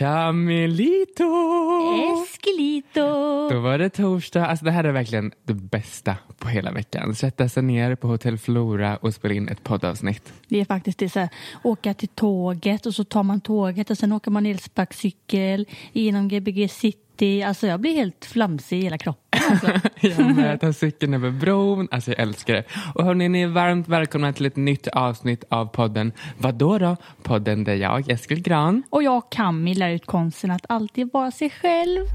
Camilito! Eskelito! Då var det torsdag. Alltså det här är verkligen det bästa på hela veckan. Sätta sig ner på Hotell Flora och spela in ett poddavsnitt. Det är faktiskt det så här, åka till tåget och så tar man tåget och sen åker man elsparkcykel genom Gbg city. Alltså jag blir helt flamsig i hela kroppen. Alltså. Jag med, tar cykeln över bron. Alltså jag älskar det. Och hörni, ni är varmt välkomna till ett nytt avsnitt av podden Vadå då? Podden där jag, Eskil Gran. och jag Cammi lär ut konsten att alltid vara sig själv.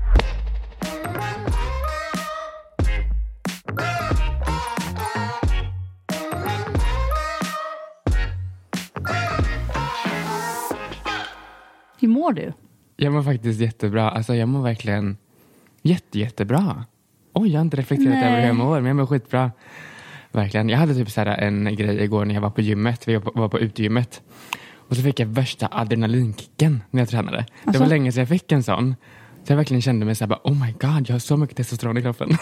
Hur mår du? Jag mår faktiskt jättebra. Alltså jag mår verkligen jätte, jättebra. Oj, jag har inte reflekterat Nej. över hur jag mår, men jag mår skitbra. Verkligen. Jag hade typ så en grej igår när jag var på gymmet. Vi var på, utegymmet. Och så fick jag värsta adrenalinkicken när jag tränade. Det Alltså? var länge sedan jag fick en sån. Så jag verkligen kände mig så här, bara, oh my god, jag har så mycket testosteron i kroppen.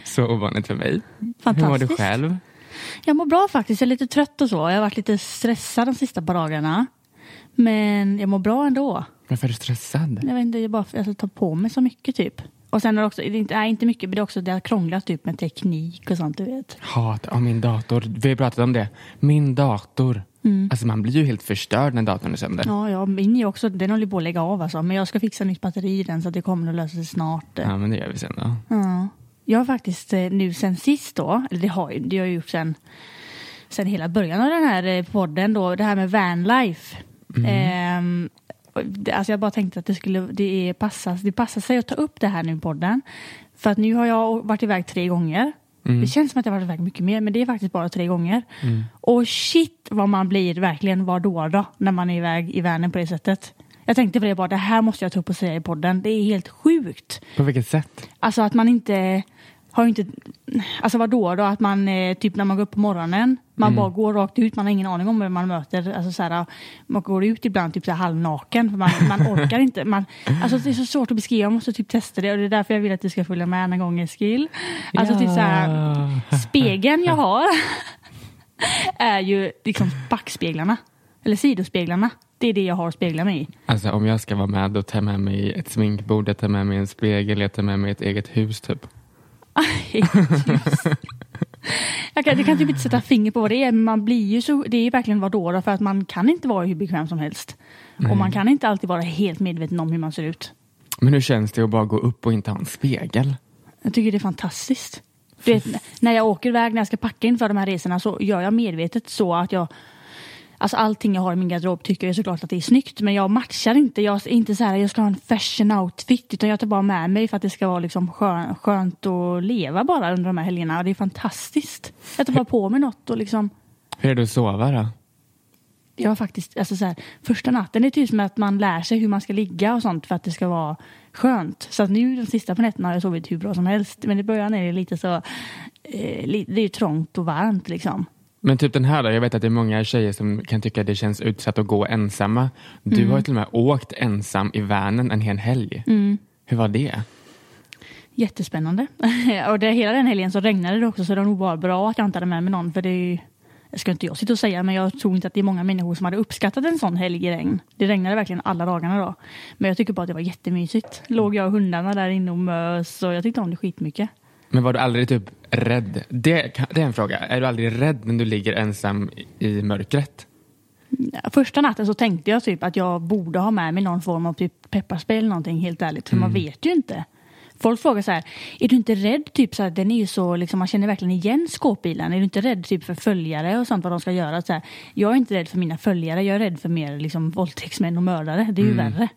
så ovanligt för mig. Hur mår du Fantastiskt. själv? Jag mår bra faktiskt. Jag är lite trött och så. Jag har varit lite stressad de sista par dagarna. Men jag mår bra ändå. Varför är du stressad? Jag vet inte, jag bara jag tar på mig så mycket typ. Och sen är det också, det är inte, mycket, men det är också det har krånglat typ med teknik och sånt du vet. Hat av min dator. Vi har pratat om det. Min dator. Alltså man blir ju helt förstörd när datorn är sönder. Ja, ja, min är också, den håller på att lägga av alltså. Men jag ska fixa nytt batteri i den så att det kommer att lösa sig snart. Ja, men det gör vi sen då. Ja. Jag har faktiskt eh, nu sen sist då, eller det har, det har jag gjort sen, sen hela början av den här eh, podden då, det här med vanlife. Och det- alltså jag bara tänkte att det skulle, det, är passas, det passar sig att ta upp det här nu i podden. För att nu har jag varit iväg tre gånger. Det känns som att jag varit iväg mycket mer, men det är faktiskt bara tre gånger. Och shit vad man blir verkligen vad då då, när man är iväg i världen på det sättet. Jag tänkte på det bara, det här måste jag ta upp och säga i podden. Det är helt sjukt. På vilket sätt? Alltså att man inte har inte, alltså vad då? Att man eh, typ när man går upp på morgonen, man bara går rakt ut, man har ingen aning om vem man möter. Alltså så här, man går ut ibland typ så här halvnaken, för man, man orkar inte. Man, alltså det är så svårt att beskriva, jag måste typ testa det och det är därför jag vill att du ska följa med en gång Eskil. Alltså typ så här, spegeln jag har är ju liksom backspeglarna, eller sidospeglarna. Det är det jag har att spegla mig i. Alltså om jag ska vara med då tar jag med mig ett sminkbord, jag tar med mig en spegel, jag tar med mig ett eget hus typ. Jag kan, jag kan typ inte sätta finger på vad det är, men man blir ju så, det är verkligen vadå då, för att man kan inte vara hur bekväm som helst. Och man kan inte alltid vara helt medveten om hur man ser ut. Men hur känns det att bara gå upp och inte ha en spegel? Jag tycker det är fantastiskt. Du vet, när jag åker iväg, när jag ska packa inför de här resorna så gör jag medvetet så att jag Alltså allting jag har i min garderob tycker jag såklart att det är snyggt men jag matchar inte. Jag är inte så här jag ska ha en fashion outfit utan jag tar bara med mig för att det ska vara liksom skön, skönt att leva bara under de här helgerna. Och det är fantastiskt. Jag tar bara på mig något och liksom Hur är att sova då? Jag har faktiskt, alltså så här, första natten är typ som att man lär sig hur man ska ligga och sånt för att det ska vara skönt. Så att nu de sista på nätterna har jag sovit hur bra som helst. Men i början är det lite så, eh, det är ju trångt och varmt liksom. Men typ den här då, jag vet att det är många tjejer som kan tycka att det känns utsatt att gå ensamma. Du har ju till och med åkt ensam i Värnen en hel helg. Hur var det? Jättespännande. och det, hela den helgen så regnade det också så det var nog bara bra att jag inte hade med mig någon för det är ju det ska inte jag sitta och säga, men jag tror inte att det är många människor som hade uppskattat en sån helg i regn. Det regnade verkligen alla dagarna då. Men jag tycker bara att det var jättemysigt. Låg jag och hundarna där inne och mös och jag tyckte om det skitmycket. Men var du aldrig typ rädd? Det, det är en fråga. Är du aldrig rädd när du ligger ensam i mörkret? Första natten så tänkte jag typ att jag borde ha med mig någon form av typ pepparspray eller någonting helt ärligt. För man vet ju inte. Folk frågar så här, är du inte rädd? Typ så här, den är ju så, liksom, man känner verkligen igen skåpbilen. Är du inte rädd typ för följare och sånt vad de ska göra? Så här, jag är inte rädd för mina följare, jag är rädd för mer liksom, våldtäktsmän och mördare. Det är ju värre.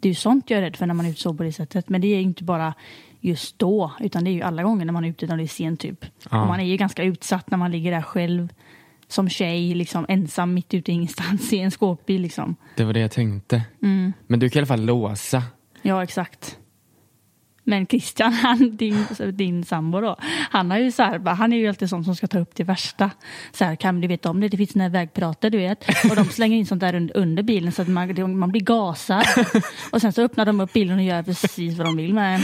Det är ju sånt jag är rädd för när man är ute så på det sättet. Men det är ju inte bara just då, utan det är ju alla gånger när man är ute när det är sent typ. Ja. Och man är ju ganska utsatt när man ligger där själv som tjej, liksom ensam mitt ute i ingenstans i en skåpbil. Liksom. Det var det jag tänkte. Men du kan i alla fall låsa. Ja, exakt. Men Christian, han, din, din sambo då, han har ju så här, han är ju alltid sån som ska ta upp det värsta. Så här, kan du vet om det, det finns såna här du vet. Och de slänger in sånt där under, under bilen så att man, man blir gasad. Och sen så öppnar de upp bilen och gör precis vad de vill med.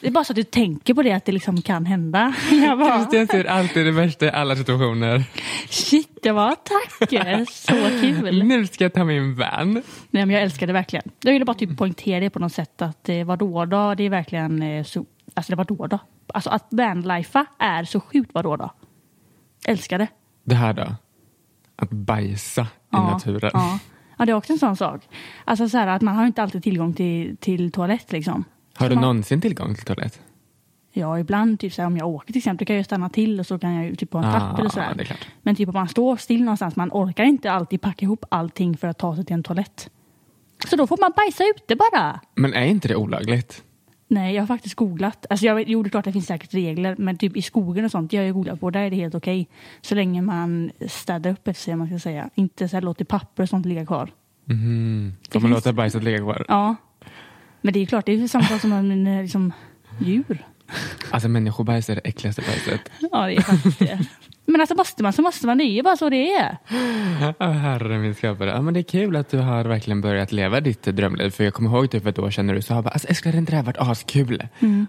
Det är bara så att du tänker på det, att det liksom kan hända. Jag bara, Christian ser alltid det värsta i alla situationer. shit Jag bara tack, så kul. Nu ska jag ta min van. Nej, men jag älskar det verkligen. Jag ville bara typ poängtera det på något sätt att eh, vadå då, det är verkligen eh, så, alltså det var då då. Alltså att vanlifa är så sjukt vadå då. Älskar det. Det här då? Att bajsa i Ja, naturen. Ja. ja, det är också en sån sak. Alltså så här att man har inte alltid tillgång till, till toalett liksom. Har Så du man, någonsin tillgång till toalett? Ja, ibland typ så här, om jag åker till exempel kan jag stanna till och så kan jag typ på en Ah, trapp eller sådär. klart. Men typ om man står still någonstans, man orkar inte alltid packa ihop allting för att ta sig till en toalett. Så då får man bajsa ute bara. Men är inte det olagligt? Nej, jag har faktiskt googlat. Alltså jag är klart det finns säkert regler, men typ i skogen och sånt, jag har googlat på, där är det helt okej. Så länge man städar upp efter sig, man ska säga. Inte så här låter papper och sånt ligga kvar. Mhm. Får Det man finns- låta bajset ligga kvar? Ja. Men det är klart, det är ju samma sak som med eh, liksom, djur. Alltså människobajs är det äckligaste bajset. Ja, det är faktiskt det. Men alltså måste man så måste man, det är ju bara så det är. Ja, herre min skapare. Ja, men det är kul att du har verkligen börjat leva ditt drömliv. För jag kommer ihåg typ för ett år sedan när du sa bara, alltså, hade inte det här varit askul?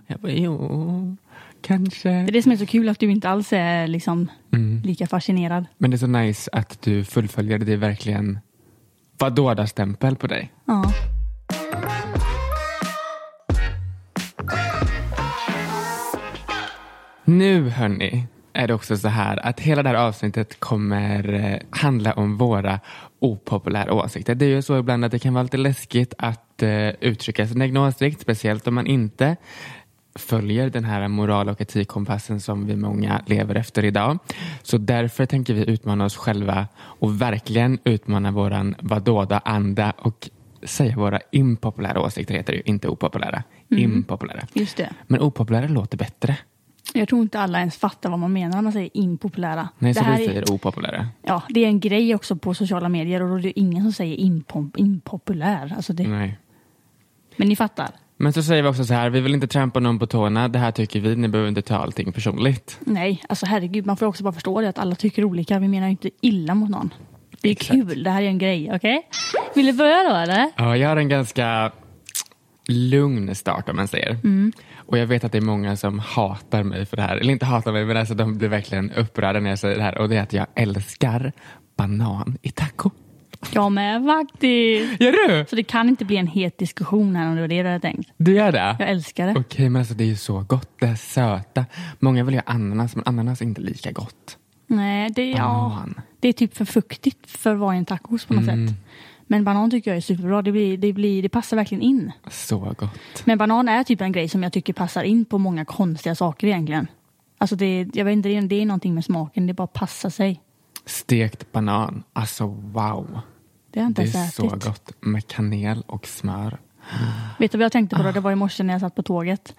Jag bara, jo, kanske. Det är det som är så kul, att du inte alls är liksom Mm. lika fascinerad. Men det är så nice att du fullföljer det. Det är verkligen vadå-stämpel på dig. Ja. Nu hörni är det också så här att hela det här avsnittet kommer eh, handla om våra opopulära åsikter. Det är ju så ibland att det kan vara lite läskigt att eh, uttrycka sin egen åsikt, speciellt om man inte följer den här moral och etikkompassen som vi många lever efter idag. Så därför tänker vi utmana oss själva och verkligen utmana våran vadåda-anda och säga våra impopulära åsikter heter det ju, inte opopulära. Impopulära. Just det. Men opopulära låter bättre. Jag tror inte alla ens fattar vad man menar när man säger impopulära. Nej, det så här vi är, säger opopulära. ja, det är en grej också på sociala medier och då är det ingen som säger impop, impopulär. Alltså det, Nej. Men ni fattar? Men så säger vi också så här, vi vill inte trampa någon på tårna. Det här tycker vi, ni behöver inte ta allting personligt. Nej, alltså herregud, man får också bara förstå det att alla tycker olika. Vi menar ju inte illa mot någon. Det är Exakt. kul, det här är en grej, okej? Vill du börja då eller? Ja, jag har en ganska lugn start om man säger. Och jag vet att det är många som hatar mig för det här. Eller inte hatar mig, men alltså de blir verkligen upprörda när jag säger det här. Och det är att jag älskar banan i taco. Jag med faktiskt. Gör du? Så det kan inte bli en het diskussion här om det var det du hade tänkt. Du gör det? Jag älskar det. Okej, men alltså det är ju så gott. Det är söta. Många vill ha ananas, men ananas är inte lika gott. Nej, det, ja, det är typ för fuktigt för att vara i en tacos på något Mm. sätt. Men banan tycker jag är superbra. Det, blir, det, blir, det passar verkligen in. Så gott. Men banan är typ en grej som jag tycker passar in på många konstiga saker egentligen. Alltså det, jag vet inte, det är, det är någonting med smaken. Det bara passar sig. Stekt banan. Alltså wow. Det har inte Det är så ätit. gott med kanel och smör. Vet du vad jag tänkte på då? Det var i morse när jag satt på tåget.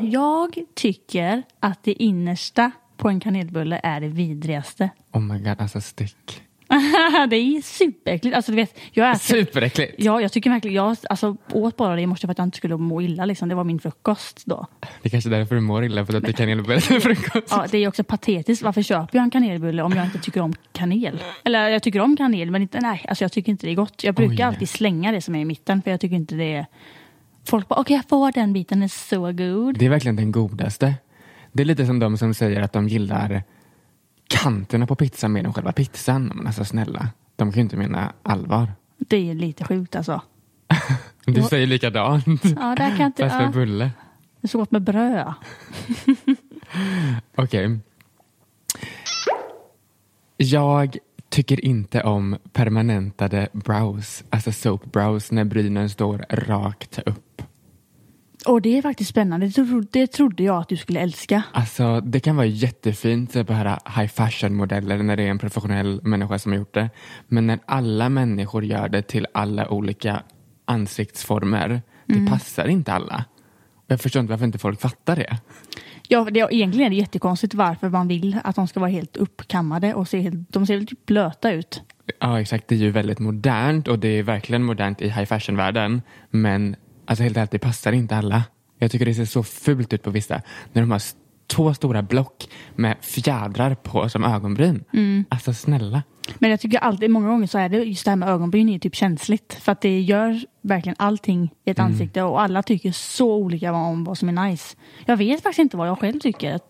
Jag tycker att det innersta på en kanelbulle är det vidrigaste. Oh my god, alltså stick. det är superäckligt. Alltså, du vet, jag äter, Superäckligt. Ja, jag tycker verkligen, jag alltså, åt bara det i morse för att jag inte skulle må illa. Liksom. Det var min frukost då. Det är kanske är därför du mår illa, för att du kanelbulle till frukost. Ja, det är också patetiskt. Varför köper jag en kanelbulle om jag inte tycker om kanel? Eller jag tycker om kanel, men inte, nej, alltså, jag tycker inte det är gott. Jag brukar Oj. alltid slänga det som är i mitten, för jag tycker inte det är... Folk bara, okej jag får den biten, den är så god. Det är verkligen den godaste. Det är lite som de som säger att de gillar kanterna på pizzan mer än själva pizzan. Men alltså snälla, de kan ju inte mena allvar. Det är lite sjukt alltså. Du säger likadant. Ja, där kan inte... Fast med Ja, bulle. det är så gott med bröd. Okej. Jag tycker inte om permanentade brows, alltså soap brows, när brynen står rakt upp. Och det är faktiskt spännande. Det, tro, det trodde jag att du skulle älska. Alltså, det kan vara jättefint på här high fashion-modeller när det är en professionell människa som har gjort det. Men när alla människor gör det till alla olika ansiktsformer, det passar inte alla. Och jag förstår inte varför inte folk fattar det. Ja, det, egentligen är det jättekonstigt varför man vill att de ska vara helt uppkammade och se helt, de ser väl typ blöta ut. Ja, exakt. Det är ju väldigt modernt och det är verkligen modernt i high fashion-världen. Men alltså helt ärligt, det passar inte alla. Jag tycker det ser så fult ut på vissa. När de har två stora block med fjädrar på som ögonbryn. Alltså snälla. Men jag tycker alltid, många gånger så är det just det här med ögonbryn är typ känsligt. För att det gör verkligen allting i ett Mm. ansikte och alla tycker så olika om vad som är nice. Jag vet faktiskt inte vad jag själv tycker. Jag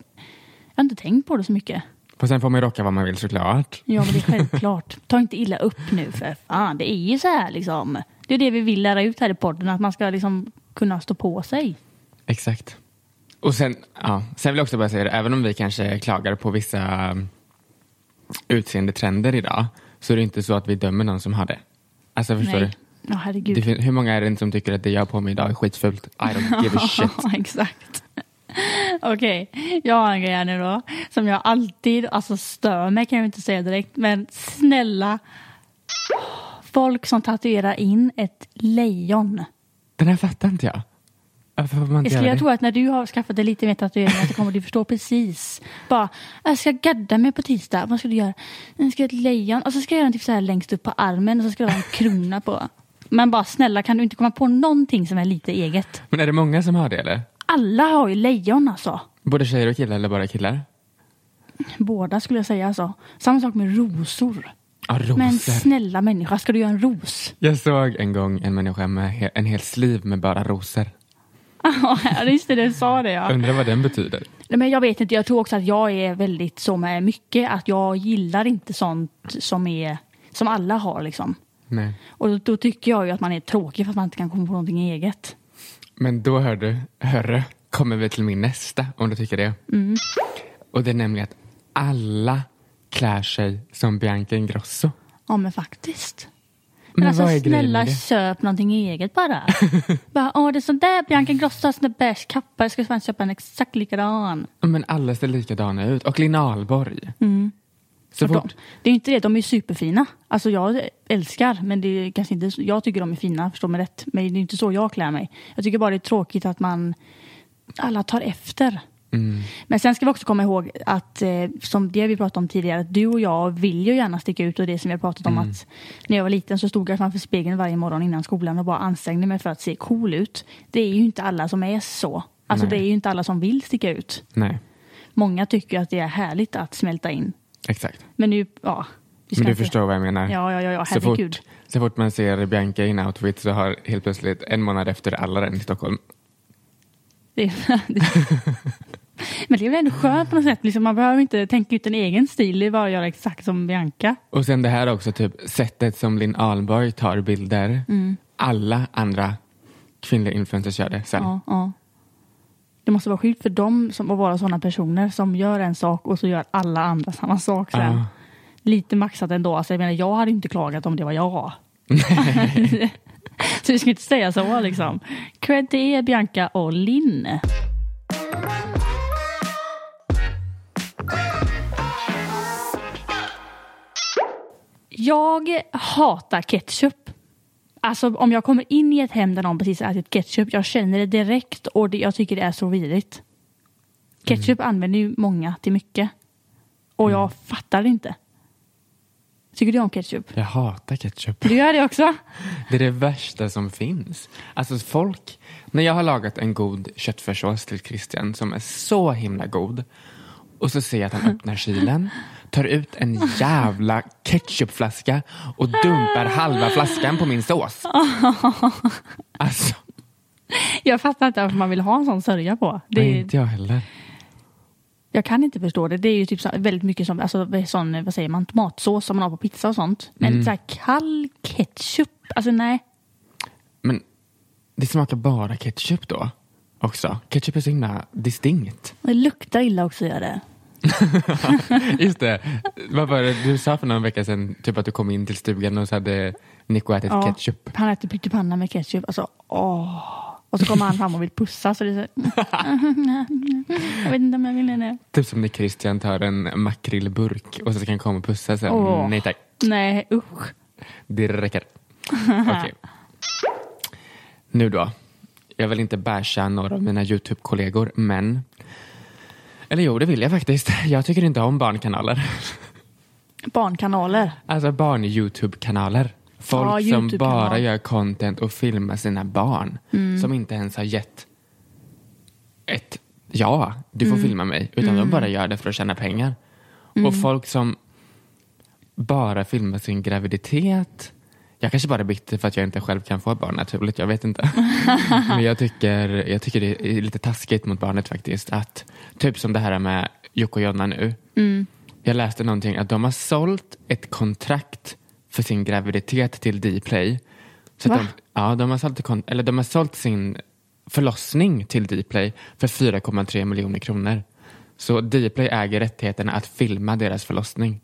har inte tänkt på det så mycket. Och sen får man ju rocka vad man vill såklart. Ja, men det är självklart. Ta inte illa upp nu för fan. Det är ju så här liksom. Det är det vi vill lära ut här i podden. Att man ska liksom kunna stå på sig. Exakt. Och sen, ja, sen vill jag också bara säga det, även om vi kanske klagar på vissa um, utseendetrender idag så är det inte så att vi dömer någon som har det. Alltså förstår Nej. du? Ja, herregud. Det hur många är det inte som tycker att det jag har på mig idag är skitfult? I don't give a shit. Exakt. Okej, jag har en grej här nu då. Som jag alltid, alltså stör mig kan jag inte säga direkt. Men snälla. Folk som tatuerar in ett lejon. Den här fattar inte jag. Varför får man inte skulle, göra jag det? tror att när du har skaffat dig lite mer tatueringar så kommer du förstå precis. Bara, jag ska gadda mig på tisdag. Vad ska du göra? Jag ska göra ett lejon och så ska jag göra en typ så här längst upp på armen och så ska jag ha en krona på. Men bara snälla kan du inte komma på någonting som är lite eget? Men är det många som har det eller? Alla har ju lejon alltså. Både tjejer och killar eller bara killar? Båda skulle jag säga alltså. Samma sak med rosor. Ja. Men snälla människa, ska du göra en ros? Jag såg en gång en människa med he- en hel sliv med bara rosor. Ja, just det, du sa det ja. Undrar vad den betyder. Nej, men jag vet inte, jag tror också att jag är väldigt så med mycket. Att jag gillar inte sånt som är som alla har liksom. Nej. Och då, då tycker jag ju att man är tråkig för att man inte kan komma på någonting eget. Men då hör du, hörru, kommer vi till min nästa om du tycker det. Mm. Och det är nämligen att alla klär sig som Bianca Ingrosso. Ja men faktiskt. Men, Men alltså snälla köp någonting eget bara. bara åh det är sån där Bianca Ingrosso har sån där beige kappa. Jag ska fan köpa en exakt likadan. Men alla ser likadana ut. Och Lina Ahlborg. Mm. Så de, fort, det är ju inte det, de är superfina. Alltså jag älskar, men det är kanske inte, jag tycker de är fina, förstå mig rätt. Men det är inte så jag klär mig. Jag tycker bara det är tråkigt att man, alla tar efter. Mm, Men sen ska vi också komma ihåg att, eh, som det vi pratade om tidigare, att du och jag vill ju gärna sticka ut och det som vi har pratat om att när jag var liten så stod jag framför spegeln varje morgon innan skolan och bara ansträngde mig för att se cool ut. Det är ju inte alla som är så. Alltså Nej. det är ju inte alla som vill sticka ut. nej, Många tycker att det är härligt att smälta in. exakt. Men nu, ja. Men du inte- förstår vad jag menar. Ja, ja, ja, ja så, fort, så fort man ser Bianca i en outfit så har helt plötsligt en månad efter alla den i Stockholm. Det, det, men det är väl ändå skönt på något sätt. Liksom, man behöver inte tänka ut en egen stil. Det är bara att göra exakt som Bianca. Och sen det här också, typ sättet som Linn Ahlborg tar bilder. Mm. Alla andra kvinnliga influencers gör det sen. Ja, ja. Det måste vara sjukt för dem som att vara sådana personer som gör en sak och så gör alla andra samma sak sen. Ja. Lite maxat ändå. Alltså, jag, menar, jag hade inte klagat om det var jag. så vi ska inte säga så liksom. Cred till er Bianca och Linn. Jag hatar ketchup. Alltså om jag kommer in i ett hem där någon precis ätit ketchup, jag känner det direkt och det, jag tycker det är så vidrigt. Ketchup använder ju många till mycket. Och jag fattar det inte. Tycker du om ketchup? Jag hatar ketchup. Du gör det också? Det är det värsta som finns. Alltså folk, när jag har lagat en god köttfärssås till Christian som är så himla god och så ser jag att han öppnar kylen, tar ut en jävla ketchupflaska och dumpar halva flaskan på min sås. Alltså, Jag fattar inte varför man vill ha en sån sörja på. Det, nej, inte jag heller. Jag kan inte förstå det. Det är ju typ så, väldigt mycket som, alltså, sån, vad säger man, tomatsås som man har på pizza och sånt. Men Mm. så här, kall ketchup, alltså nej. Men det smakar bara ketchup då också. Ketchup är så himla distinkt. Det luktar illa också gör det. Just det. Vad var det du sa för någon vecka sedan? Typ att du kom in till stugan och så hade Nico ätit Ja. ketchup. Han äter pyttipanna med ketchup. Alltså, åh. Och så kommer han fram och vill pussa. Så det är så, jag vet inte om jag vill det. Typ som när Christian tar en makrillburk och så ska han komma och pussa sen. Åh. Nej tack, Nej, usch. det räcker. Okej. Nu då. Jag vill inte basha några av mina YouTube-kollegor, men... Eller jo, det vill jag faktiskt. Jag tycker inte om barnkanaler. Barnkanaler. Alltså barn-YouTube-kanaler. Folk Ja, som bara gör content och filmar sina barn. Som inte ens har gett ett ja, du får filma mig. Utan de bara gör det för att tjäna pengar. Och folk som bara filmar sin graviditet. Jag kanske bara är bitter för att jag inte själv kan få barn naturligt, jag vet inte. Men jag tycker, jag tycker det är lite taskigt mot barnet faktiskt. Att, typ som det här med Jocke och Jonna nu. Jag läste någonting att de har sålt ett kontrakt för sin graviditet till Dplay. Så Va? de, ja, de har, sålt, eller de har sålt sin förlossning till Dplay för 4,3 miljoner kronor. Så Dplay äger rättigheterna att filma deras förlossning.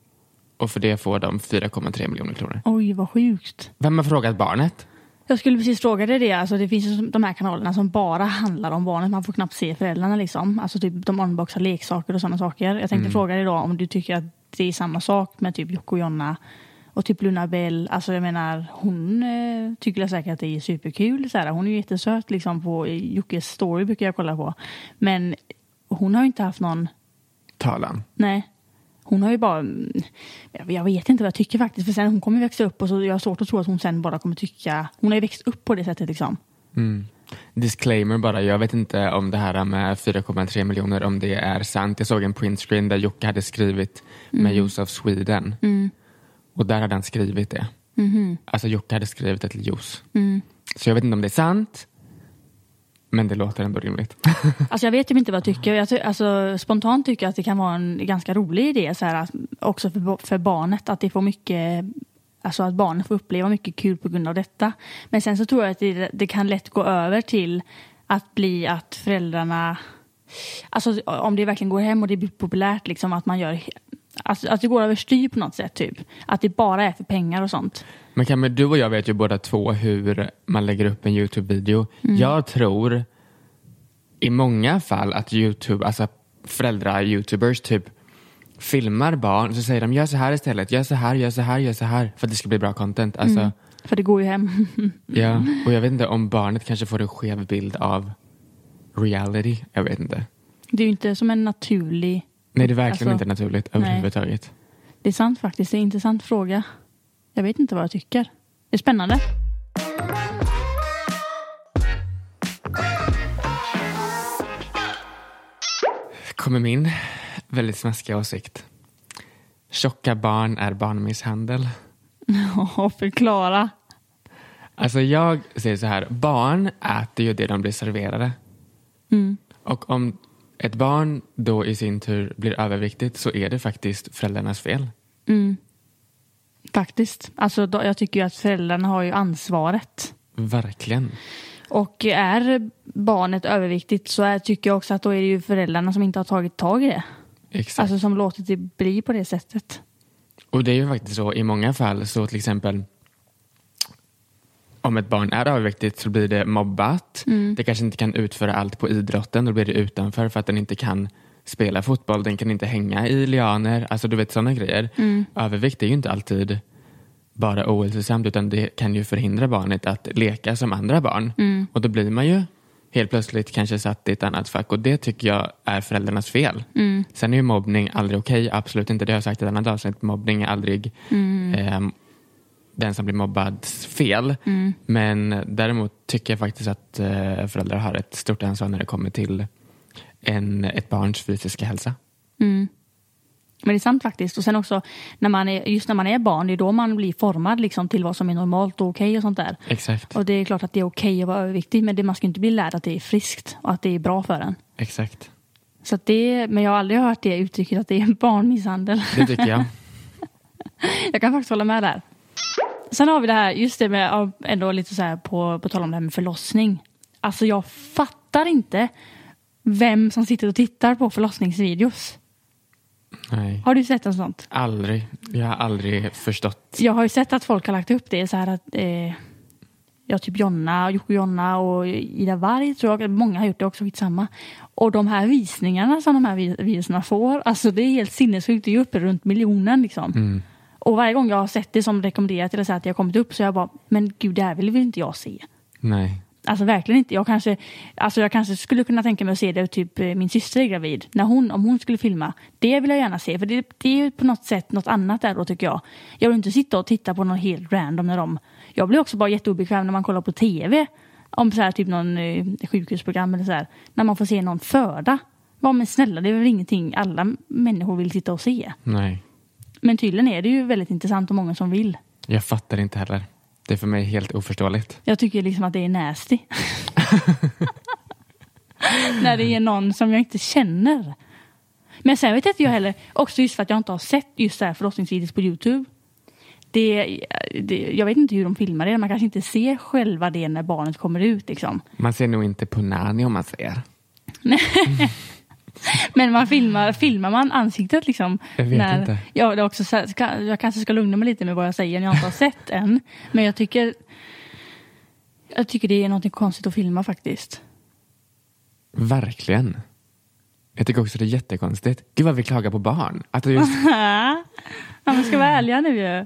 Och för det får de 4,3 miljoner kronor. Oj, vad sjukt. Vem har frågat barnet? Jag skulle precis fråga dig det. Alltså, det finns ju de här kanalerna som bara handlar om barnet. Man får knappt se föräldrarna. Liksom. Alltså, typ, de unboxar leksaker och sådana saker. Jag tänkte fråga dig då om du tycker att det är samma sak med typ Jocke och Jonna och typ Luna Bell. Alltså jag menar, hon eh, tycker säkert att det är superkul. Så här, hon är ju jättesöt liksom på Jockes story brukar jag kolla på. Men hon har ju inte haft någon, Talan. nej. Hon har ju bara, mm, jag vet inte vad jag tycker faktiskt. För sen hon kommer växa upp och så jag har svårt att tro att hon sen bara kommer tycka, hon har ju växt upp på det sättet liksom. Mm. Disclaimer bara, jag vet inte om det här med 4,3 miljoner, om det är sant. Jag såg en printscreen där Jocke hade skrivit med Josef Sweden. Och där hade han skrivit det. Alltså Jocke hade skrivit det till Jos. Så jag vet inte om det är sant. Men det låter ändå rimligt. Alltså jag vet ju inte vad jag tycker. Jag ty- alltså, spontant tycker jag att det kan vara en ganska rolig idé så här, att, också för, för barnet. Att det får mycket Alltså att barnet får uppleva mycket kul på grund av detta. Men sen så tror jag att det, det kan lätt gå över till att bli att föräldrarna Alltså om det verkligen går hem och det blir populärt liksom att man gör Alltså att det går överstyr på något sätt typ. Att det bara är för pengar och sånt. Men Kamme, du och jag vet ju båda två hur man lägger upp en Youtube-video. Jag tror i många fall att Youtube, alltså föräldrar-youtubers typ filmar barn och så säger de gör så här istället, gör så här, gör så här, gör så här för att det ska bli bra content. Alltså, För det går ju hem. ja. Och jag vet inte om barnet kanske får en skev bild av reality. Jag vet inte. Det är ju inte som en naturlig Nej, det är verkligen Alltså, inte naturligt nej. överhuvudtaget. Det är sant faktiskt. Det är en intressant fråga. Jag vet inte vad jag tycker. Det är spännande. kommer min väldigt smaskiga åsikt. Tjocka barn är barnmisshandel. Och förklara. Alltså jag säger så här, barn äter ju det de blir serverade. Mm. Och om ett barn då i sin tur blir överviktigt så är det faktiskt föräldrarnas fel. Mm. Faktiskt. Alltså, då, jag tycker ju att föräldrarna har ju ansvaret. Verkligen. Och är barnet överviktigt så är, tycker jag också att då är det ju föräldrarna som inte har tagit tag i det. Exakt. Alltså som låtit det bli på det sättet. Och det är ju faktiskt så i många fall så till exempel om ett barn är överviktigt så blir det mobbat. Det kanske inte kan utföra allt på idrotten. Då blir det utanför för att den inte kan spela fotboll. Den kan inte hänga i lianer. Alltså du vet sådana grejer. Övervikt är ju inte alltid bara ohälsosamt utan det kan ju förhindra barnet att leka som andra barn. Och då blir man ju helt plötsligt kanske satt i ett annat fack och det tycker jag är föräldrarnas fel. Sen är ju mobbning aldrig okej, absolut inte. Det har jag sagt i ett annat avsnitt. Mobbning är aldrig ehm, den som blir mobbads fel. Men däremot tycker jag faktiskt att eh, föräldrar har ett stort ansvar när det kommer till en, ett barns fysiska hälsa. Mm. Men det är sant faktiskt. Och sen också, när man är, just när man är barn, det är då man blir formad liksom, till vad som är normalt och okej och sånt där. Exakt. Och det är klart att det är okej att vara överviktig, men det, man ska inte bli lärd att det är friskt och att det är bra för en. Exakt. Så det, men jag har aldrig hört det uttrycket att det är barnmisshandel. Det tycker jag. Jag kan faktiskt hålla med där. Sen har vi det här, just det med, ändå lite så här på, på tal om det här med förlossning. Alltså jag fattar inte vem som sitter och tittar på förlossningsvideos. Nej. Har du sett en sånt? Aldrig. Jag har aldrig förstått. Jag har ju sett att folk har lagt upp det så här att eh, ja, typ Jonna, Jocke Jonna och Ida Warg tror jag, många har gjort det också, skitsamma. Och de här visningarna som de här vi- videorna får, alltså det är helt sinnessjukt, det är ju uppe runt miljonen liksom. Mm. Och varje gång jag har sett det som rekommenderat eller så att jag kommit upp så jag bara, men gud det här vill väl inte jag se. Nej. Alltså verkligen inte. Jag kanske, alltså jag kanske skulle kunna tänka mig att se det typ eh, min syster är gravid. När hon, om hon skulle filma. Det vill jag gärna se. För det, det är ju på något sätt något annat där då tycker jag. Jag vill inte sitta och titta på något helt random när de... Jag blir också bara jätteobekväm när man kollar på tv. Om så här, typ någon eh, sjukhusprogram eller så här. När man får se någon föda. Ja men snälla, det är väl ingenting alla människor vill sitta och se. Nej. Men tydligen är det ju väldigt intressant och många som vill. Jag fattar inte heller. Det är för mig helt oförståeligt. Jag tycker liksom att det är nasty. När det är någon som jag inte känner. Men sen vet inte jag heller, också just för att jag inte har sett just det här förlossningsvideos på Youtube. Det, det, jag vet inte hur de filmar det, man kanske inte ser själva det när barnet kommer ut liksom. Man ser nog inte på Nani om man ser. Men man filmar, filmar man ansiktet liksom? Jag vet när, inte. Ja, det är också, så här- ska, jag kanske ska lugna mig lite med vad jag säger när jag inte har sett än. Men jag tycker, jag tycker det är något konstigt att filma faktiskt. Verkligen. Jag tycker också det är jättekonstigt. Gud vad vi klagar på barn. Att just, ja, man ska vara ärliga nu ju.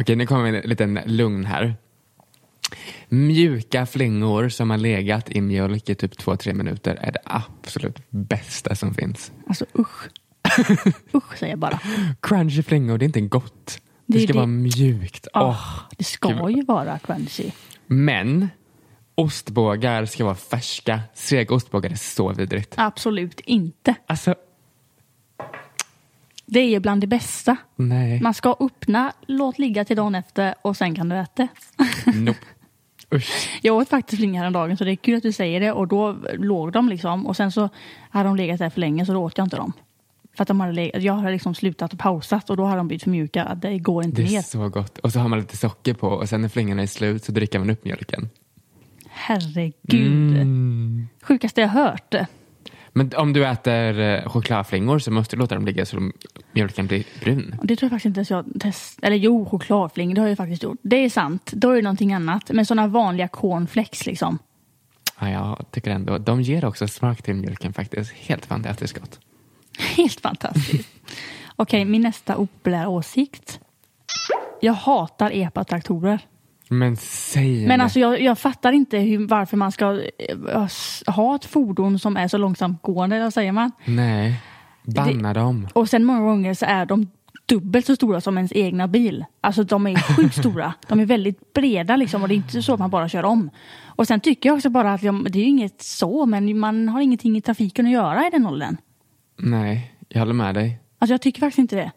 okej, nu kommer en liten lugn här. Mjuka flingor som har legat i mjölk i typ två, tre minuter är det absolut bästa som finns. Alltså usch. usch säger jag bara. Crunchy flingor, det är inte gott. Det, Det ska det- vara mjukt. Åh. Åh, det ska ju vara crunchy. Men ostbågar ska vara färska. Sega ostbågar är så vidrigt. Absolut inte. Alltså, Det är ju bland det bästa. nej. Man ska öppna, låt ligga till dagen efter och sen kan du äta. Nope. Usch. Jag åt faktiskt flingor häromdagen så det är kul att du säger det och då låg de liksom och sen så hade de legat där för länge så då åt jag inte dem. För att de hade legat, jag hade liksom slutat och pausat och då hade de blivit för mjuka. Det går inte Det är ner. så gott. Och så har man lite socker på och sen när flingorna är slut så dricker man upp mjölken. Herregud. Mm. Sjukaste jag hört. Men om du äter eh, chokladflingor så måste du låta dem ligga så de- mjölken blir brun. Det tror jag faktiskt inte ens jag test Eller jo, chokladflingor, det har jag faktiskt gjort. Det är sant, då är det någonting annat. Men sådana vanliga cornflakes liksom. Ja, jag tycker ändå. De ger också smak till mjölken faktiskt. Helt fantastiskt gott. Helt fantastiskt. Okej, min nästa opopulära åsikt. Jag hatar epatraktorer. Men säg Men alltså jag, jag fattar inte hur, varför man ska eh, ha ett fordon som är så långsamt gående, eller säger man? Nej. Banna dem. Och sen många gånger så är de dubbelt så stora som ens egna bil. Alltså de är sjukt stora. De är väldigt breda liksom och det är inte så att man bara kör om. Och sen tycker jag också bara att ja, det är ju inget så, men man har ingenting i trafiken att göra i den åldern. Nej, jag håller med dig. Alltså jag tycker faktiskt inte det.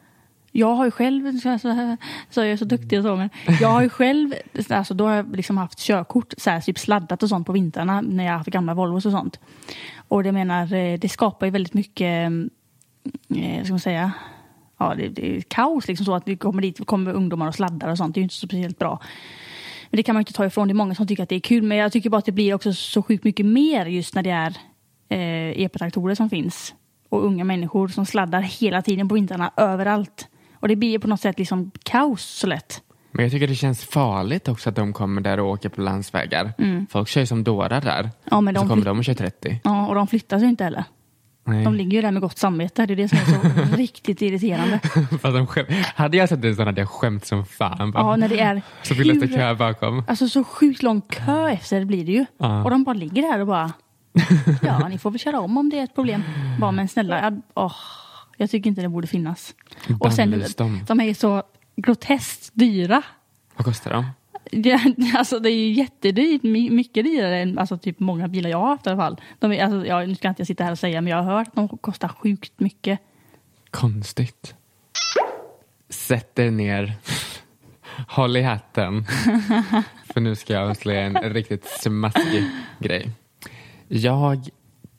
Jag har ju själv, så, så, så är så duktig och så, men jag har ju själv, alltså då har jag liksom haft körkort, så här, typ sladdat och sånt på vintrarna när jag har haft gamla Volvos och sånt. Och det menar, eh, det skapar ju väldigt mycket, mm, eh, ska man säga, ja det, det är kaos liksom så att vi kommer dit, kommer ungdomar och sladdar och sånt, det är ju inte så speciellt bra. Men det kan man ju inte ta ifrån, det är många som tycker att det är kul, men jag tycker bara att det blir också så sjukt mycket mer just när det är eh, epatraktorer som finns. Och unga människor som sladdar hela tiden på vintrarna överallt. Och det blir på något sätt liksom kaos så lätt. Men jag tycker det känns farligt också att de kommer där och åker på landsvägar. Folk kör ju som dårar där. Mm. Ja, men så de kommer flytt- de och kör 30. Ja, och de flyttar sig inte heller. Nej. De ligger ju där med gott samvete. Det är det som är så riktigt irriterande. Hade jag sett det så hade jag skämt som fan. Bara. Ja, när det är Så vill hur- kö bakom. Alltså så sjukt lång kö efter blir det ju. Ja. Och de bara ligger där och bara Ja, ni får väl köra om om det är ett problem. Bara men snälla, jag, åh, jag tycker inte det borde finnas. Och sen, dem. de är ju så groteskt dyra. Vad kostar de? Ja, alltså det är ju jättedyrt, My- mycket dyrare än alltså, typ många bilar jag har haft i alla fall. De är, alltså, ja, nu ska inte jag sitta här och säga, men jag har hört att de kostar sjukt mycket. Konstigt. Sätt er ner. Håll i hatten. För nu ska jag avslöja en riktigt smaskig grej. Jag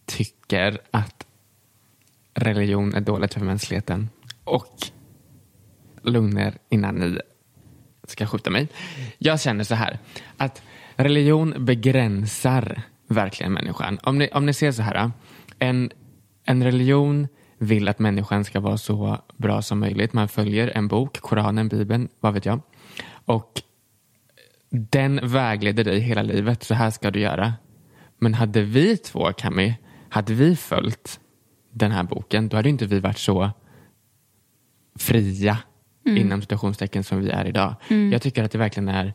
tycker att religion är dåligt för mänskligheten. Och lugn er innan ni ska skjuta mig. Jag känner så här att religion begränsar verkligen människan. Om ni, om ni ser så här, en, en religion vill att människan ska vara så bra som möjligt. Man följer en bok, Koranen, Bibeln, vad vet jag. Och den vägleder dig hela livet. Så här ska du göra. Men hade vi två, Kami, hade vi följt den här boken, då hade inte vi varit så fria inom citationstecken som vi är idag. Jag tycker att det verkligen är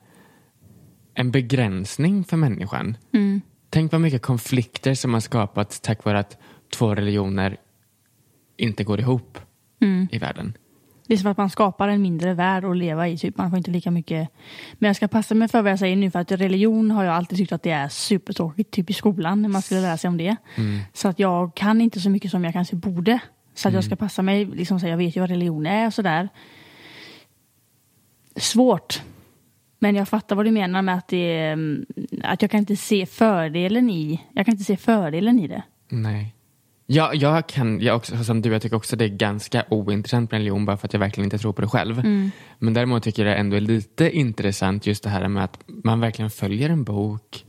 en begränsning för människan. Mm. Tänk vad mycket konflikter som har skapats tack vare att två religioner inte går ihop Mm. i världen. Det är som att man skapar en mindre värld att leva i. Typ. Man får inte lika mycket. Men jag ska passa mig för vad jag säger nu. För att religion har jag alltid tyckt att det är supertråkigt. Typ i skolan när man skulle lära sig om det. Så att jag kan inte så mycket som jag kanske borde. Så att jag ska passa mig. Liksom, så jag vet ju vad religion är och sådär. Svårt. Men jag fattar vad du menar med att, det, mm, att jag kan inte se fördelen i Jag kan inte se fördelen i det. Nej. Ja, jag kan, jag också, som du, jag tycker också det är ganska ointressant med religion bara för att jag verkligen inte tror på det själv. Men däremot tycker jag det ändå är lite intressant just det här med att man verkligen följer en bok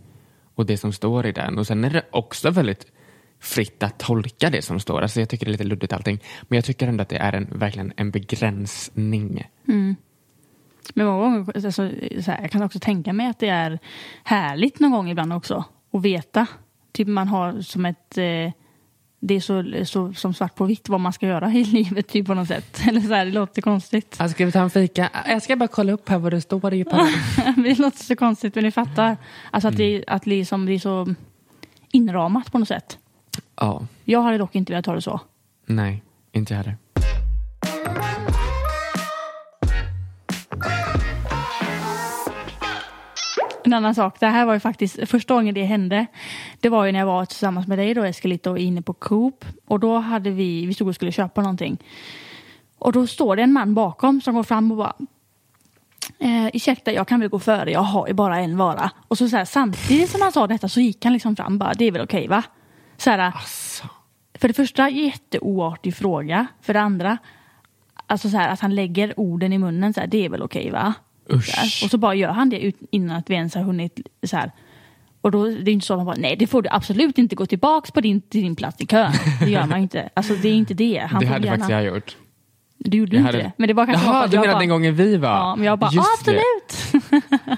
och det som står i den. Och sen är det också väldigt fritt att tolka det som står. Alltså jag tycker det är lite luddigt allting. Men jag tycker ändå att det är en, verkligen en begränsning. Men många gånger, alltså, så här, jag kan också tänka mig att det är härligt någon gång ibland också. Att veta. Typ man har som ett... Eh, det är så, så som svart på vitt vad man ska göra i livet typ på något sätt. Eller så här, det låter konstigt. Alltså, ska vi ta en fika? Jag ska bara kolla upp här vad det står i det låter så konstigt men ni fattar. Alltså att, det, att liksom, det är så inramat på något sätt. Ja, Jag hade dock inte velat ha det så. nej, inte jag heller. En annan sak, det här var ju faktiskt första gången det hände. Det var ju när jag var tillsammans med dig då Eskelito inne på Coop. Och då hade vi, vi stod och skulle köpa någonting. Och då står det en man bakom som går fram och bara eh, ursäkta jag kan väl gå före, jag har ju bara en vara. Och så, så här, samtidigt som han sa detta så gick han liksom fram bara, det är väl okej va? Så här, Alltså. för det första, jätteoartig fråga. För det andra, alltså så här, att han lägger orden i munnen, så här, det är väl okej va? Usch. Och så bara gör han det ut, innan att vi ens har hunnit så här. Och då det är inte så att man bara, nej det får du absolut inte gå tillbaks på din, till din plats i kön. Det gör man inte. Alltså det är inte det. Han det hade gärna, faktiskt jag gjort. Du gjorde Jag inte hade- det. Men det var kanske Jaha, du menar bara, den gången vi var? Ja, men jag bara, Just det. absolut.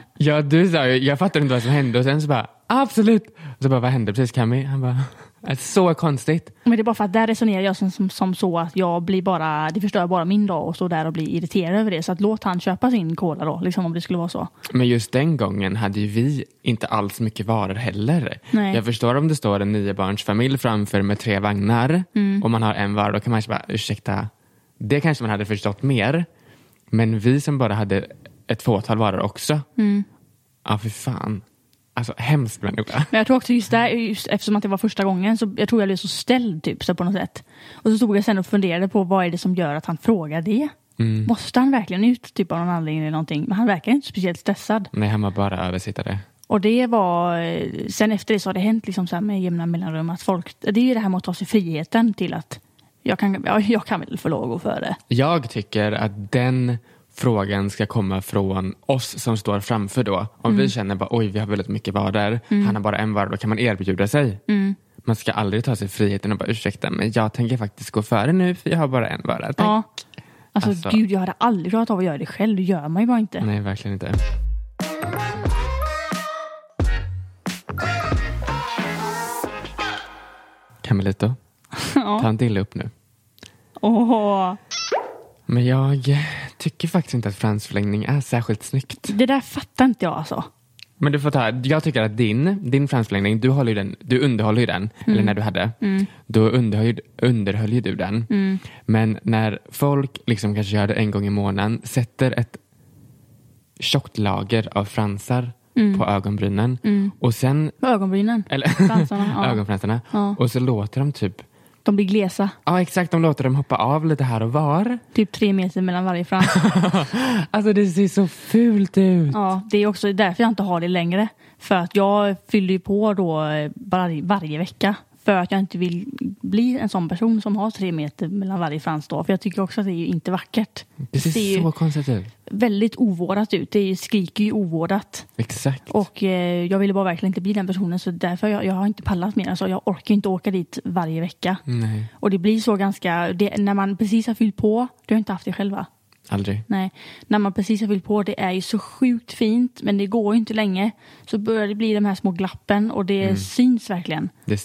Ja, du sa jag fattade inte vad som hände och sen så bara, absolut. Och så bara, vad hände precis Cami? Han bara, det är så konstigt. Men det är bara för att där resonerar jag som, som, som så att jag blir bara, det förstör bara min dag och står där och blir irriterad över det. Så att låt han köpa sin cola då, liksom om det skulle vara så. Men just den gången hade ju vi inte alls mycket varor heller. Nej. Jag förstår om det står en niobarnsfamilj framför med tre vagnar Mm. och man har en vara, då kan man bara, ursäkta, det kanske man hade förstått mer. Men vi som bara hade ett fåtal varor också. Mm. Ja, för fan. Alltså hemskt människa. Men jag tror också just där, just eftersom att det var första gången, så jag tror jag blev så ställd typ så på något sätt. Och så stod jag sen och funderade på vad är det som gör att han frågar det? Mm. Måste han verkligen ut typ av någon anledning eller någonting? Men han verkar inte speciellt stressad. Nej, han var bara översittare. Och det var, sen efter det så har det hänt liksom så här med jämna mellanrum att folk, det är ju det här med att ta sig friheten till att jag kan, ja, jag kan väl få lov att gå före. Jag tycker att den frågan ska komma från oss som står framför då. Om vi känner bara oj vi har väldigt mycket varor, han har bara en vara, då kan man erbjuda sig. Man ska aldrig ta sig friheten och bara ursäkta men jag tänker faktiskt gå före nu för jag har bara en vara. Tack. Ja. Alltså, Alltså- gud, jag hade aldrig klarat av att göra det själv. Det gör man ju bara inte. Nej, verkligen inte. Camelito, ta Ja. inte illa upp nu. Åh. Men jag tycker faktiskt inte att fransförlängning är särskilt snyggt. Det där fattar inte jag alltså. Men du får ta, jag tycker att din, din fransförlängning, du, håller den, du underhåller ju den, eller när du hade, då underhöll, underhöll ju du den. Men när folk liksom kanske gör det en gång i månaden, sätter ett tjockt lager av fransar på ögonbrynen och sen, ögonbrynen. eller Fransarna, ja. ögonfransarna, Ja. och så låter de typ, De blir glesa. ja exakt, de låter dem hoppa av lite här och var. Typ tre meter mellan varje frans. Alltså det ser så fult ut. ja, det är också därför jag inte har det längre. För att jag fyller ju på då eh, varje, varje vecka. För att jag inte vill bli en sån person som har tre meter mellan varje frans då. För jag tycker också att det är ju inte vackert. Det ser, ju så konstigt ut. väldigt ovårdat ut. Det skriker ju ovårdat. Exakt. Och eh, jag ville bara verkligen inte bli den personen. Så därför jag, jag har inte pallat mer. Alltså, jag orkar inte åka dit varje vecka. Nej, Och det blir så ganska, det, när man precis har fyllt på, du har inte haft det själva. aldrig. Nej, när man precis har fyllt på, det är ju så sjukt fint men det går ju inte länge. Så börjar det bli de här små glappen och det Mm. syns verkligen. Det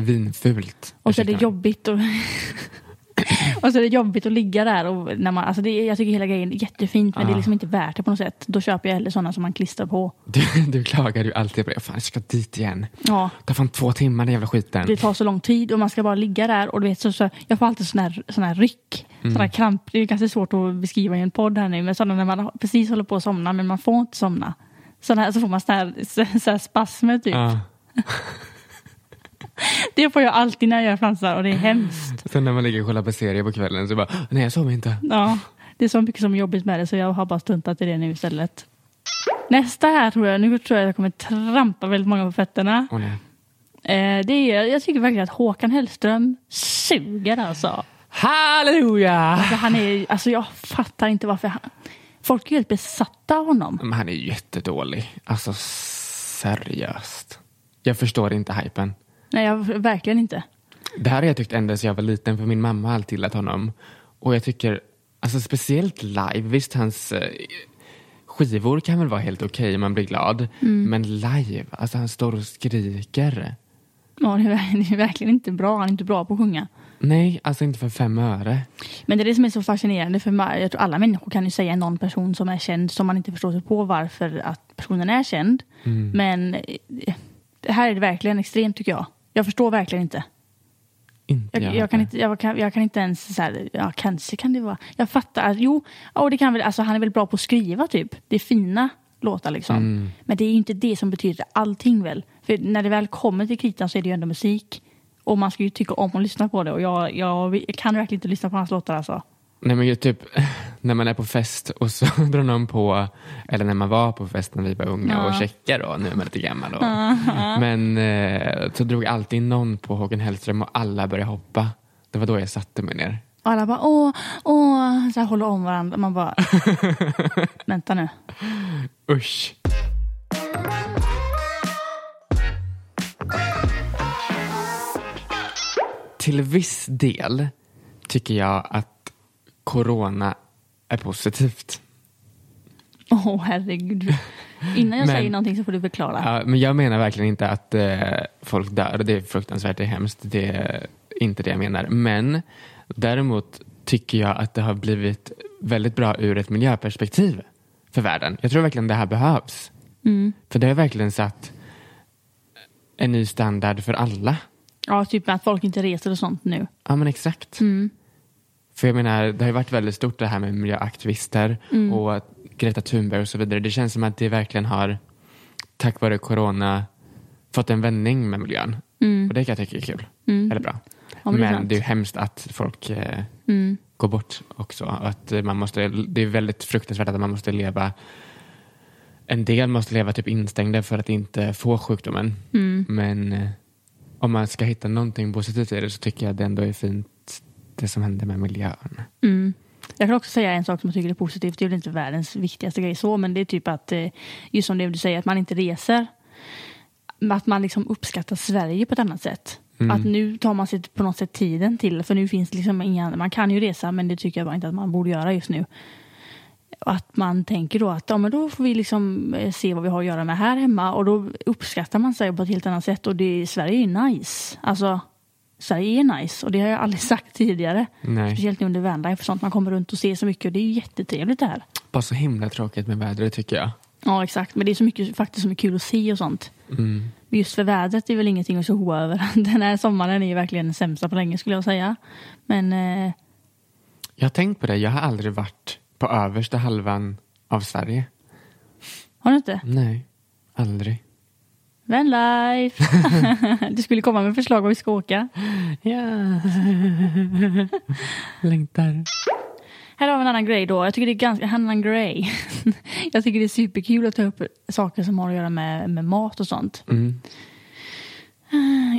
svinfult. Och så är det jobbigt och, Och så är det jobbigt att ligga där. Och när man, alltså det, jag tycker hela grejen är jättefint men det är Ah. liksom inte värt det på något sätt. Då köper jag hellre sådana som man klistrar på. Du, du klagar ju alltid på det. Fan, jag ska dit igen. Ja, Det tar fan två timmar den jävla skiten. det tar så lång tid och man ska bara ligga där och du vet så, så jag får alltid sån här, sån här ryck. Sån här kramp. Det är ganska svårt att beskriva i en podd här nu men sådana när man precis håller på att somna men man får inte somna. Såna här, så får man sån här, så, så här spasmer typ. Ja. Det får jag alltid när jag gör fransar och det är hemskt. Sen när man ligger och kollar på serier på kvällen så bara, nej jag sover inte. Ja, det är så mycket som är jobbigt med det så jag har bara stuntat i det nu istället. Nästa här tror jag, nu tror jag jag kommer trampa väldigt många på fötterna. Nej. Eh, det är, jag tycker verkligen att Håkan Hellström suger alltså. Halleluja! alltså, han är, alltså jag fattar inte varför han... Folk är helt besatta av honom. Men han är jättedålig. Alltså seriöst. Jag förstår inte hypen. Nej, jag, verkligen inte. Det här har jag tyckt ända sedan jag var liten för min mamma har alltid gillat honom. Och jag tycker, alltså speciellt live, visst hans eh, skivor kan väl vara helt okej om man blir glad. Men live, alltså han står och skriker. Ja, det, är, det är verkligen inte bra. Han är inte bra på att sjunga. Nej, alltså inte för fem öre. Men det är det som är så fascinerande för jag tror alla människor kan ju säga någon person som är känd som man inte förstår sig på varför att personen är känd. Men eh, här är det verkligen extremt tycker jag. Jag förstår verkligen inte. Inte Jag, jag, kan, inte jag, kan, jag kan inte ens så här, ja kanske kan det vara. Jag fattar, att- jo, ja, det kan väl, alltså han är väl bra på att skriva typ. Det är fina låtar liksom. Men det är ju inte det som betyder allting väl. För när det väl kommer till kritan så är det ju ändå musik. Och man ska ju tycka om att lyssna på det. Och jag, jag, kan verkligen inte lyssna på hans låtar alltså. Nej men typ när man är på fest och så drar någon på, eller när man var på fest när vi var unga och checkar då, nu är man lite gammal. Och, men eh, så drog alltid någon på Håkan Hellström och alla började hoppa. Det var då jag satte mig ner. Och alla bara åh, åh, så här håller om varandra. Man bara, vänta nu. Usch. Till viss del tycker jag att corona är positivt. Åh herregud. Innan jag Men- säger någonting så får du förklara. Ja, men jag menar verkligen inte att eh, folk dör. Det är fruktansvärt, det är hemskt. Det är inte det jag menar. Men däremot tycker jag att det har blivit väldigt bra ur ett miljöperspektiv för världen. Jag tror verkligen det här behövs. Mm. För det har verkligen satt en ny standard för alla. Ja, typ att folk inte reser och sånt nu. Ja men exakt. Mm. För jag menar, det har ju varit väldigt stort det här med miljöaktivister Mm. och att Greta Thunberg och så vidare. Det känns som att det verkligen har, tack vare corona, fått en vändning med miljön. Och det kan jag tycka är kul. Eller bra. Mm. Ja, men det är men sant. det är ju hemskt att folk eh, Mm. går bort också. Att man måste, det är väldigt fruktansvärt att man måste leva en del måste leva typ instängda för att inte få sjukdomen. Mm. Men eh, om man ska hitta någonting positivt i det så tycker jag det ändå är fint det som händer med miljön. Mm. Jag kan också säga en sak som jag tycker är positivt. Det är väl inte världens viktigaste grej så, men det är typ att eh, just som det du säger, att man inte reser. Att man liksom uppskattar Sverige på ett annat sätt. Att nu tar man sig på något sätt tiden till, för nu finns det liksom inga, man kan ju resa men det tycker jag bara inte att man borde göra just nu. Att man tänker då att ja, men då får vi liksom eh, se vad vi har att göra med här hemma och då uppskattar man sig på ett helt annat sätt och det, Sverige är ju nice. Alltså, Sverige är nice och det har jag aldrig sagt tidigare. Nej. Speciellt under vanlife sånt. Man kommer runt och ser så mycket och det är ju jättetrevligt det här. Bara så himla tråkigt med vädret tycker jag. Ja exakt, men det är så mycket faktiskt som är kul att se och sånt. Mm. Just för vädret är väl ingenting att tjoa över. Den här sommaren är ju verkligen den sämsta på länge skulle jag säga. Men eh, Jag har tänkt på det, jag har aldrig varit på översta halvan av Sverige. har du inte? Nej, aldrig. Vanlife! du skulle komma med förslag var vi ska åka. Ja. Längtar. Här har vi en annan grej då. Jag tycker det är ganska, en annan grej. jag tycker det är superkul att ta upp saker som har att göra med, med mat och sånt. Mm.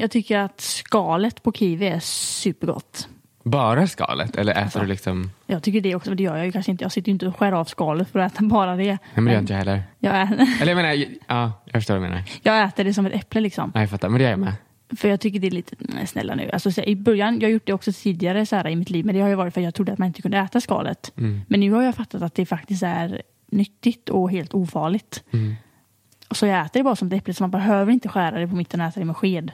Jag tycker att skalet på kiwi är supergott. Bara skalet eller äter Alltså. du liksom? Jag tycker det också, men det gör jag ju kanske inte. Jag sitter ju inte och skär av skalet för att äta bara det. Nej men det gör inte jag heller. jag, ä- Eller jag menar, ja, jag förstår vad du menar. jag äter det som ett äpple liksom. Nej, jag fattar, men det gör jag med. För jag tycker det är lite, nej, snälla nu. Alltså, så, I början, jag har gjort det också tidigare så här, i mitt liv, men det har ju varit för att jag trodde att man inte kunde äta skalet. Mm. Men nu har jag fattat att det faktiskt är nyttigt och helt ofarligt. Mm. Och så jag äter det bara som ett äpple, så man behöver inte skära det på mitten och äta det med sked.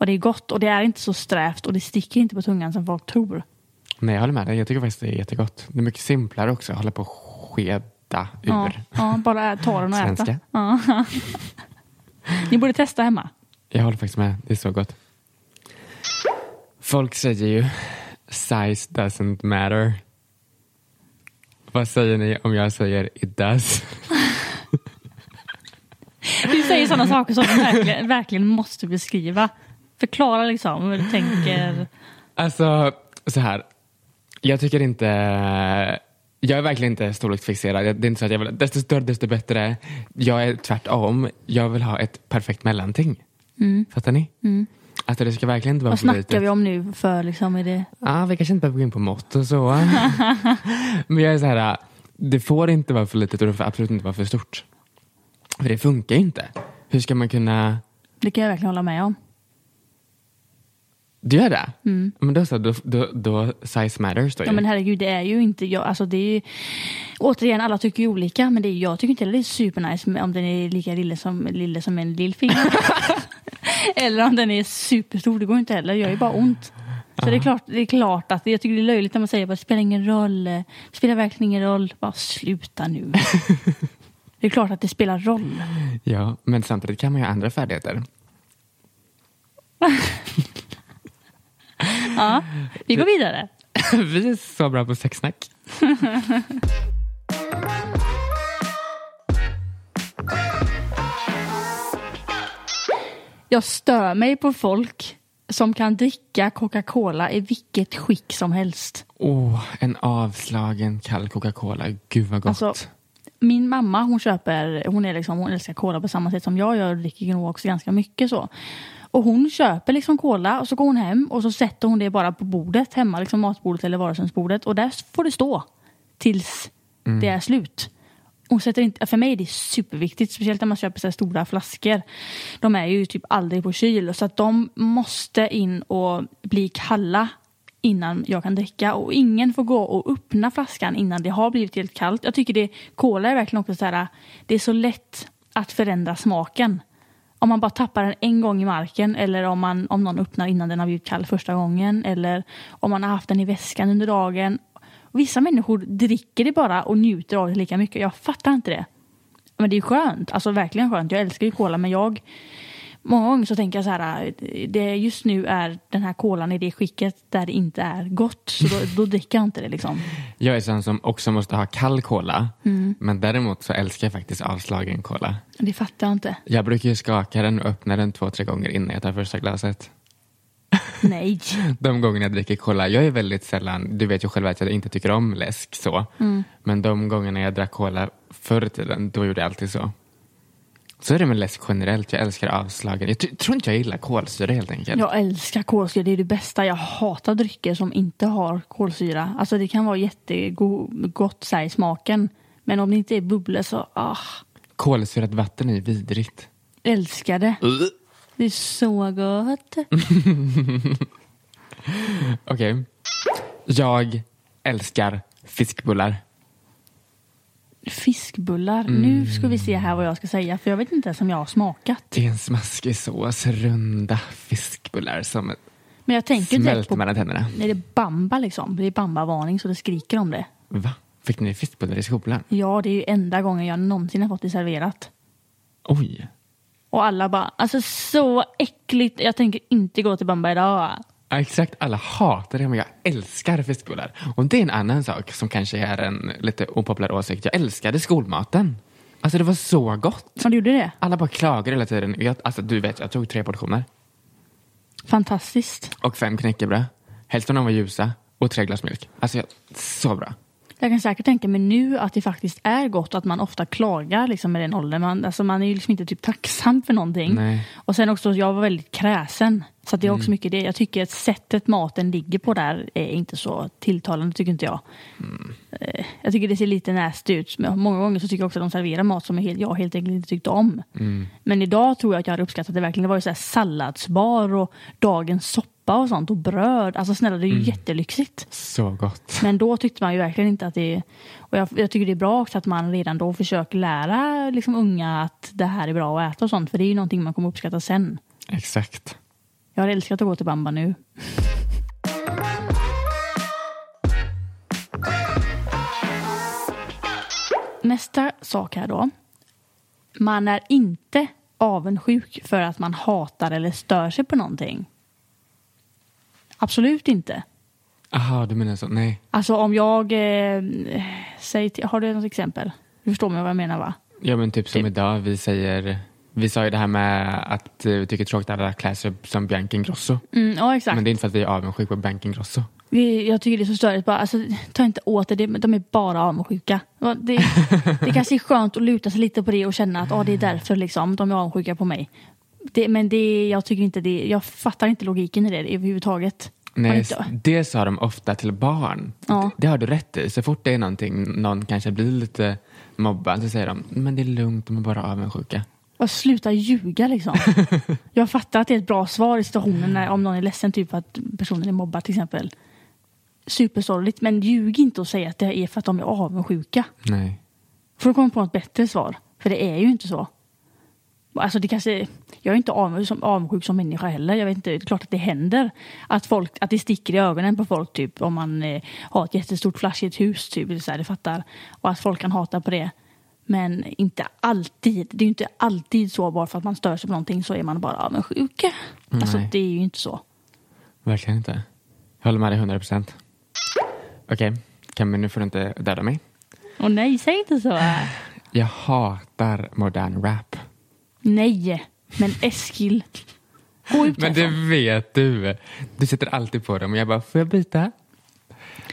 Och det är gott och det är inte så strävt och det sticker inte på tungan som folk tror. Nej, jag håller med dig. Jag tycker faktiskt det är jättegott. Det är mycket simplare också. Hålla på och skeda Ja, ur. ja, bara ta den och äta. Ja. Ni borde testa hemma. Jag håller faktiskt med. Det är så gott. Folk säger ju size doesn't matter. Vad säger ni om jag säger it does? Du säger sådana saker som du verkligen, verkligen måste beskriva. Förklara liksom hur du tänker. Alltså, så här. Jag tycker inte... Jag är verkligen inte storleksfixerad. Det är inte så att jag vill... Desto större, desto bättre. Jag är tvärtom. Jag vill ha ett perfekt mellanting. Fattar ni? Alltså det ska verkligen inte vara Vad för litet. snackar vi om nu för liksom? Är det... Ja, vi kanske inte behöver gå in på mått och så. Men jag är så här, det får inte vara för litet och det får absolut inte vara för stort. För det funkar ju inte. Hur ska man kunna... det kan jag verkligen hålla med om. Du gör det? Men då så, då, då, då size matters då Ja ju. men herregud, det är ju inte jag. Alltså det är ju, återigen, alla tycker ju olika. Men det är, jag tycker inte heller det är supernice om den är lika lille som, lille som en lillfinger. Eller om den är superstor, det går inte heller. Det gör ju bara ont. Så det är, klart, det är klart att jag tycker det är löjligt när man säger att det spelar ingen roll. Det spelar verkligen ingen roll. Bara sluta nu. det är klart att det spelar roll. Ja, men samtidigt kan man ju ha andra färdigheter. Ja, vi går vidare. Vi är så bra på sexsnack. Jag stör mig på folk som kan dricka Coca-Cola i vilket skick som helst. Åh, en avslagen kall Coca-Cola. Gud vad gott. Alltså, min mamma hon köper, hon, är liksom, hon älskar cola på samma sätt som jag gör och dricker nog också ganska mycket så. Och hon köper liksom cola och så går hon hem och så sätter hon det bara på bordet hemma, liksom matbordet eller vardagsrumsbordet och där får det stå tills det är slut. Hon sätter inte, för mig är det superviktigt, speciellt när man köper så här stora flaskor. De är ju typ aldrig på kyl så att de måste in och bli kalla innan jag kan dricka och ingen får gå och öppna flaskan innan det har blivit helt kallt. Jag tycker det, cola är verkligen också så här, det är så lätt att förändra smaken. Om man bara tappar den en gång i marken eller om, man, om någon öppnar innan den har blivit kall första gången eller om man har haft den i väskan under dagen. Vissa människor dricker det bara och njuter av det lika mycket. Jag fattar inte det. Men det är skönt, alltså verkligen skönt. Jag älskar ju cola men jag Många gånger så tänker jag så här, det just nu är den här kolan i det skicket där det inte är gott. Så då, då dricker jag inte det liksom. Jag är sån som också måste ha kall cola. Mm. Men däremot så älskar jag faktiskt avslagen cola. Det fattar jag inte. Jag brukar ju skaka den och öppna den två, tre gånger innan jag tar första glaset. Nej. De gångerna jag dricker cola, jag är väldigt sällan, du vet ju själv att jag inte tycker om läsk så. Mm. Men de gångerna jag drack cola förr i tiden, då gjorde jag alltid så. Så är det med läsk generellt, jag älskar avslagen. Jag tror inte jag gillar kolsyra helt enkelt. Jag älskar kolsyra, det är det bästa. Jag hatar drycker som inte har kolsyra. Alltså det kan vara jättegott så här, i smaken. Men om det inte är bubblor så, ah, Kolsyrat vatten är vidrigt. älskar det. Det är så gott. Okej. Jag älskar fiskbullar. Fiskbullar. Nu ska vi se här vad jag ska säga, för jag vet inte ens om jag har smakat. Det är en smaskig sås, runda fiskbullar som Men jag tänker smälter på, mellan tänderna. är det bamba liksom? Det är bamba-varning så det skriker om det. Va? Fick ni fiskbullar i skolan? Ja, det är ju enda gången jag någonsin har fått det serverat. Oj. Och alla bara, alltså så äckligt, jag tänker inte gå till bamba idag. Ja, exakt, alla hatar det men jag älskar fiskbullar. Och det är en annan sak som kanske är en lite opopulär åsikt. Jag älskade skolmaten. Alltså det var så gott. Ja, du gjorde det? Alla bara klagar hela tiden. Jag, alltså du vet, jag tog tre portioner. Fantastiskt. Och fem knäckebröd. Hälften av dem var ljusa. Och tre glas mjölk. Alltså jag, så bra. Jag kan säkert tänka mig nu att det faktiskt är gott att man ofta klagar liksom med den åldern. Man, alltså man är ju liksom inte typ tacksam för någonting. Nej. Och sen också, jag var väldigt kräsen. Så det är också Mm. mycket det. Jag tycker att sättet maten ligger på där är inte så tilltalande, tycker inte jag. Mm. Eh, Jag tycker det ser lite nasty ut. Men många gånger så tycker jag också att de serverar mat som jag helt, jag helt enkelt inte tyckte om. Mm. Men idag tror jag att jag hade uppskattat det verkligen. Det var ju så här salladsbar och dagens soppa soppa och sånt och bröd. Alltså snälla, det är ju mm. jättelyxigt. Så gott. Men då tyckte man ju verkligen inte att det... Och jag, jag tycker det är bra också att man redan då försöker lära liksom, unga att det här är bra att äta och sånt. För det är ju någonting man kommer uppskatta sen. Exakt. Jag har älskat att gå till Bamba nu. Nästa sak här då. Man är inte avundsjuk för att man hatar eller stör sig på någonting. Absolut inte. Aha, du menar så. Nej. Alltså om jag... Eh, säg till, har du något exempel? Du förstår mig vad jag menar va? Ja men typ som Typ. idag, vi säger vi sa ju det här med att eh, vi tycker tråkigt att alla klär sig som Bianca Ingrosso. Mm, ja, exakt. Men det är inte för att vi är avundsjuka på Bianca Ingrosso. Vi, jag tycker det är så störigt. Bara, alltså, ta inte åt det, det, de är bara avundsjuka. Det, det kanske är skönt att luta sig lite på det och känna att ah, det är därför liksom, de är avundsjuka på mig. Det, men det, jag tycker inte det, jag fattar inte logiken i det överhuvudtaget. Nej, det sa de ofta till barn. Ja. Det har du rätt i. Så fort det är någonting, någon kanske blir lite mobbad så säger de, men det är lugnt, de är bara avundsjuka. Och sluta ljuga liksom. jag fattar att det är ett bra svar i situationen när, om någon är ledsen typ för att personen är mobbad till exempel. Supersorgligt, men ljug inte och säg att det är för att de är avundsjuka. Nej. Får du komma på ett bättre svar. För det är ju inte så. Alltså det kanske, jag är inte avundsjuk som, avundsjuk som människa heller. Jag vet inte, det är klart att det händer. Att, folk, att det sticker i ögonen på folk typ om man eh, har ett jättestort flashigt hus. Typ, så här, det fattar. Och att folk kan hata på det. Men inte alltid. Det är inte alltid så bara för att man stör sig på någonting så är man bara avundsjuk. Alltså det är ju inte så. Verkligen inte. Jag håller med dig 100 procent. Okej, Cammy, nu får du inte döda mig. Och nej, säg inte så. Jag hatar modern rap. Nej, men Eskil. Gå ut Men det vet du. Du sätter alltid på dem och jag bara, får jag byta?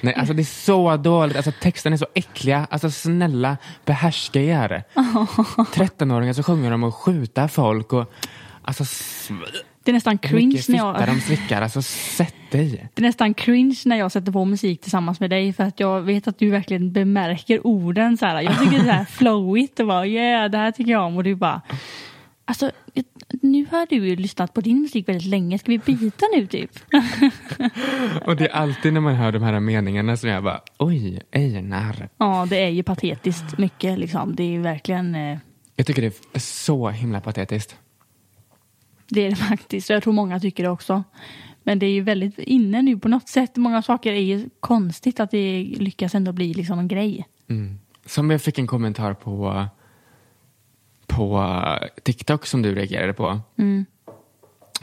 Nej, alltså det är så dåligt. Alltså texten är så äckliga. Alltså snälla, behärska er. 13-åringar så sjunger de och skjuta folk och alltså Det är nästan cringe när jag... de slickar. Alltså sätt dig. Det är nästan cringe när jag sätter på musik tillsammans med dig för att jag vet att du verkligen bemärker orden så här. Jag tycker det är flowigt och bara yeah, det här tycker jag om och du bara Alltså, nu har du ju lyssnat på din musik väldigt länge. Ska vi byta nu typ? Och det är alltid när man hör de här meningarna som jag bara, oj, Einar. Ja, det är ju patetiskt mycket liksom. Det är ju verkligen, eh, Jag tycker det är så himla patetiskt. det är det faktiskt. Jag tror många tycker det också. Men det är ju väldigt inne nu på något sätt. Många saker är ju konstigt att det lyckas ändå bli liksom en grej. Mm. Som jag fick en kommentar på, på TikTok som du reagerade på. Mm.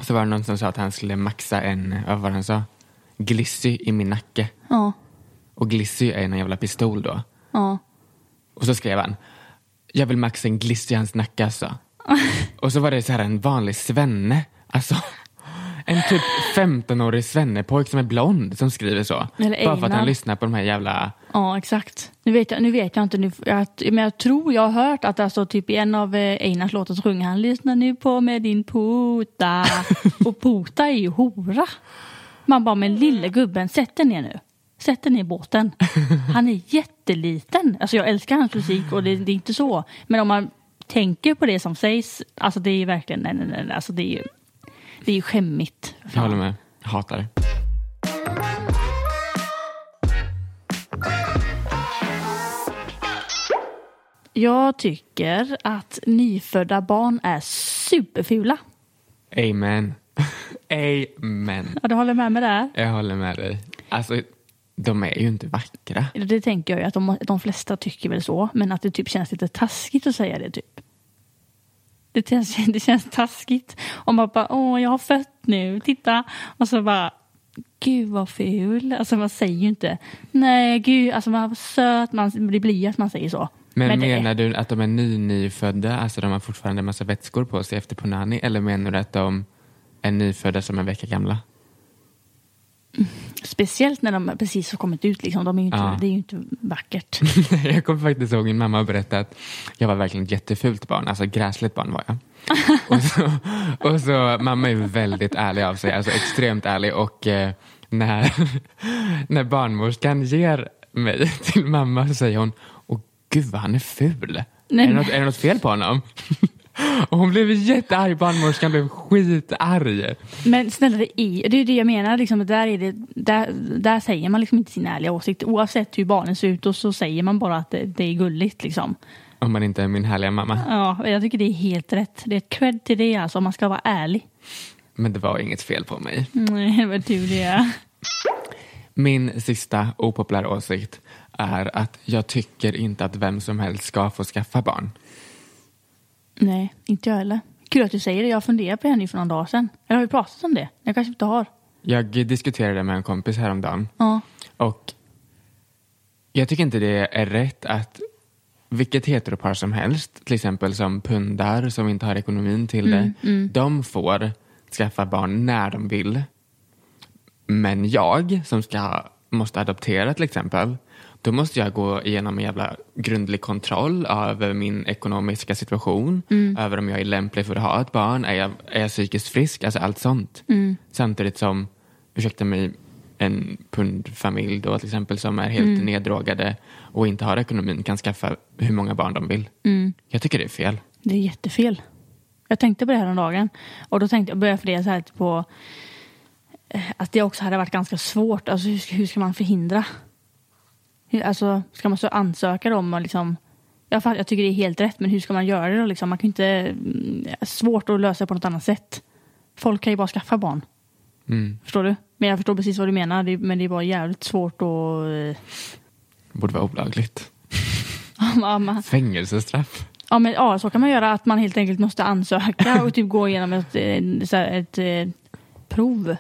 Så var det någon som sa att han skulle maxa en, vad var han sa? Glissy i min nacke. Ja, Och Glissy är en jävla pistol då. ja. Och så skrev han, jag vill maxa en Glissy i hans nacke alltså. Och så var det så här en vanlig svenne. Alltså, en typ 15-årig svennepojk som är blond som skriver så. Eller Bara för att han lyssnar på de här jävla... Ja, exakt. Nu vet jag, nu vet jag inte, nu, jag, men jag tror jag har hört att alltså, typ i en av eh, Einars låtar så sjunger han Lyssna nu på med din pota. Och pota är ju hora. Man bara, men lille gubben, sätt dig ner nu. Sätt dig ner i båten. Han är jätteliten. Alltså jag älskar hans musik och det, det är inte så. Men om man tänker på det som sägs, alltså det är ju verkligen, nej, nej, nej, alltså det är ju, det är ju skämmigt. Jag håller med. Jag hatar det. Jag tycker att nyfödda barn är superfula. Amen. Amen. Ja, du håller med mig där? Jag håller med dig. Alltså, de är ju inte vackra. Det tänker jag ju att de, de flesta tycker väl så. Men att det typ känns lite taskigt att säga det typ. Det känns, det känns taskigt. Om man bara, åh jag har fött nu, titta. Och så bara, gud vad ful. Alltså man säger ju inte, nej gud, alltså man var söt, man, det blir att man säger så. Men, är- menar du att de är ny, nyfödda, alltså de har fortfarande en massa vätskor på sig efter punani? Eller menar du att de är nyfödda som en vecka gamla? Speciellt när de precis har kommit ut, liksom. de är inte, Ja. det är ju inte vackert. jag kommer faktiskt ihåg min mamma berättade att jag var verkligen ett jättefult barn, alltså gräsligt barn var jag. och, så, och så, mamma är väldigt ärlig av sig, alltså extremt ärlig och eh, när, när barnmorskan ger mig till mamma så säger hon, åh gud vad han är ful. Nej, är, det något, är det något fel på honom? Och hon blev jättearg, barnmorskan blev skitarg. Men snälla, det är det är det jag menar. Liksom, där, är det, där, där säger man liksom inte sin ärliga åsikt. Oavsett hur barnen ser ut och så säger man bara att det, det är gulligt. Liksom. Om man inte är min härliga mamma. Ja, jag tycker det är helt rätt. Det är ett cred till det alltså, om man ska vara ärlig. Men det var inget fel på mig. Nej, vad tur det är. Min sista opopulära åsikt är att jag tycker inte att vem som helst ska få skaffa barn. Nej, inte jag heller. Kul att du säger det. Jag funderade på nu för någon dag sedan. Jag har ju pratat om det. Jag kanske inte har. Jag diskuterade med en kompis häromdagen Ja. och jag tycker inte det är rätt att vilket heteropar som helst, till exempel som pundar som inte har ekonomin till det, de får skaffa barn när de vill. Men jag som ska, måste adoptera till exempel, då måste jag gå igenom en jävla grundlig kontroll över min ekonomiska situation, över om jag är lämplig för att ha ett barn, är jag, är jag psykiskt frisk, alltså allt sånt. Samtidigt som, ursäkta mig, en pundfamilj då till exempel som är helt neddrogade och inte har ekonomin kan skaffa hur många barn de vill. Jag tycker det är fel. Det är jättefel. Jag tänkte på det här om dagen och då tänkte jag börja fundera så här på eh, att det också hade varit ganska svårt. Alltså hur ska man förhindra? Alltså ska man så ansöka om och liksom jag, fatt, jag tycker det är helt rätt men hur ska man göra det då liksom? Man kan inte mm, svårt att lösa på något annat sätt. Folk kan ju bara skaffa barn. Mm. Förstår du? Men jag förstår precis vad du menar. Det, men det är bara jävligt svårt att... eh, Borde vara olagligt. man- Fängelsestraff. Ja, men, ja, så kan man göra. Att man helt enkelt måste ansöka och typ gå igenom ett, eh, här, ett, eh, prov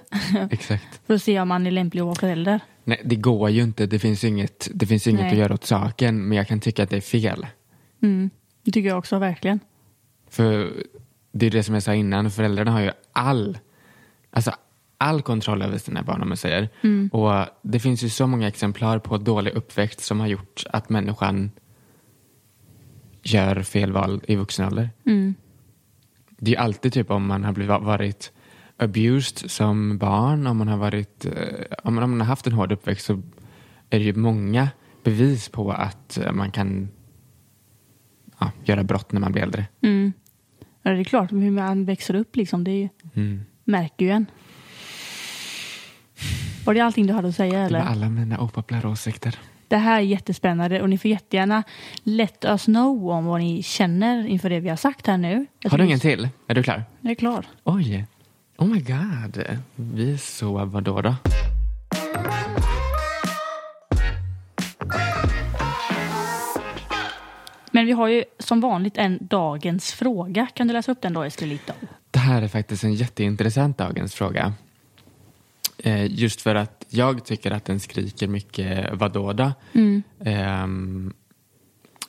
Exakt. för att se om man är lämplig att vara förälder. Nej, det går ju inte. Det finns inget, det finns inget Nej. att göra åt saken. Men jag kan tycka att det är fel. Mm. Det tycker jag också verkligen. För det är det som jag sa innan. Föräldrarna har ju all, alltså all kontroll över sina barn om man säger. Och det finns ju så många exemplar på dålig uppväxt som har gjort att människan gör fel val i vuxen ålder. Mm. Det är ju alltid typ om man har blivit, varit abused som barn, om man har varit, eh, om man, om man har haft en hård uppväxt så är det ju många bevis på att eh, man kan ja, göra brott när man blir äldre. Mm. Ja, det är klart, hur man växer upp liksom, det är ju, Mm. märker ju en. Var det allting du hade att säga Det var eller? alla mina opopulära åsikter. Det här är jättespännande och ni får jättegärna let us know om vad ni känner inför det vi har sagt här nu. Jag Har du ingen till? Är du klar? Jag är klar. Oj. Oh my god. Vi är så vadå då? Men vi har ju som vanligt en dagens fråga. Kan du läsa upp den då Estelito? Det här är faktiskt en jätteintressant dagens fråga. Eh, just för att jag tycker att den skriker mycket vadå då? Ehm,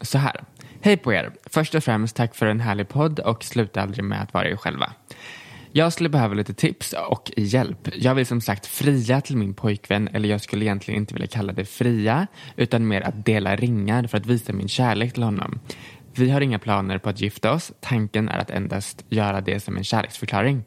så här. Hej på er. Först och främst tack för en härlig podd och sluta aldrig med att vara er själva. Jag skulle behöva lite tips och hjälp. Jag vill som sagt fria till min pojkvän, eller jag skulle egentligen inte vilja kalla det fria, utan mer att dela ringar för att visa min kärlek till honom. Vi har inga planer på att gifta oss. Tanken är att endast göra det som en kärleksförklaring.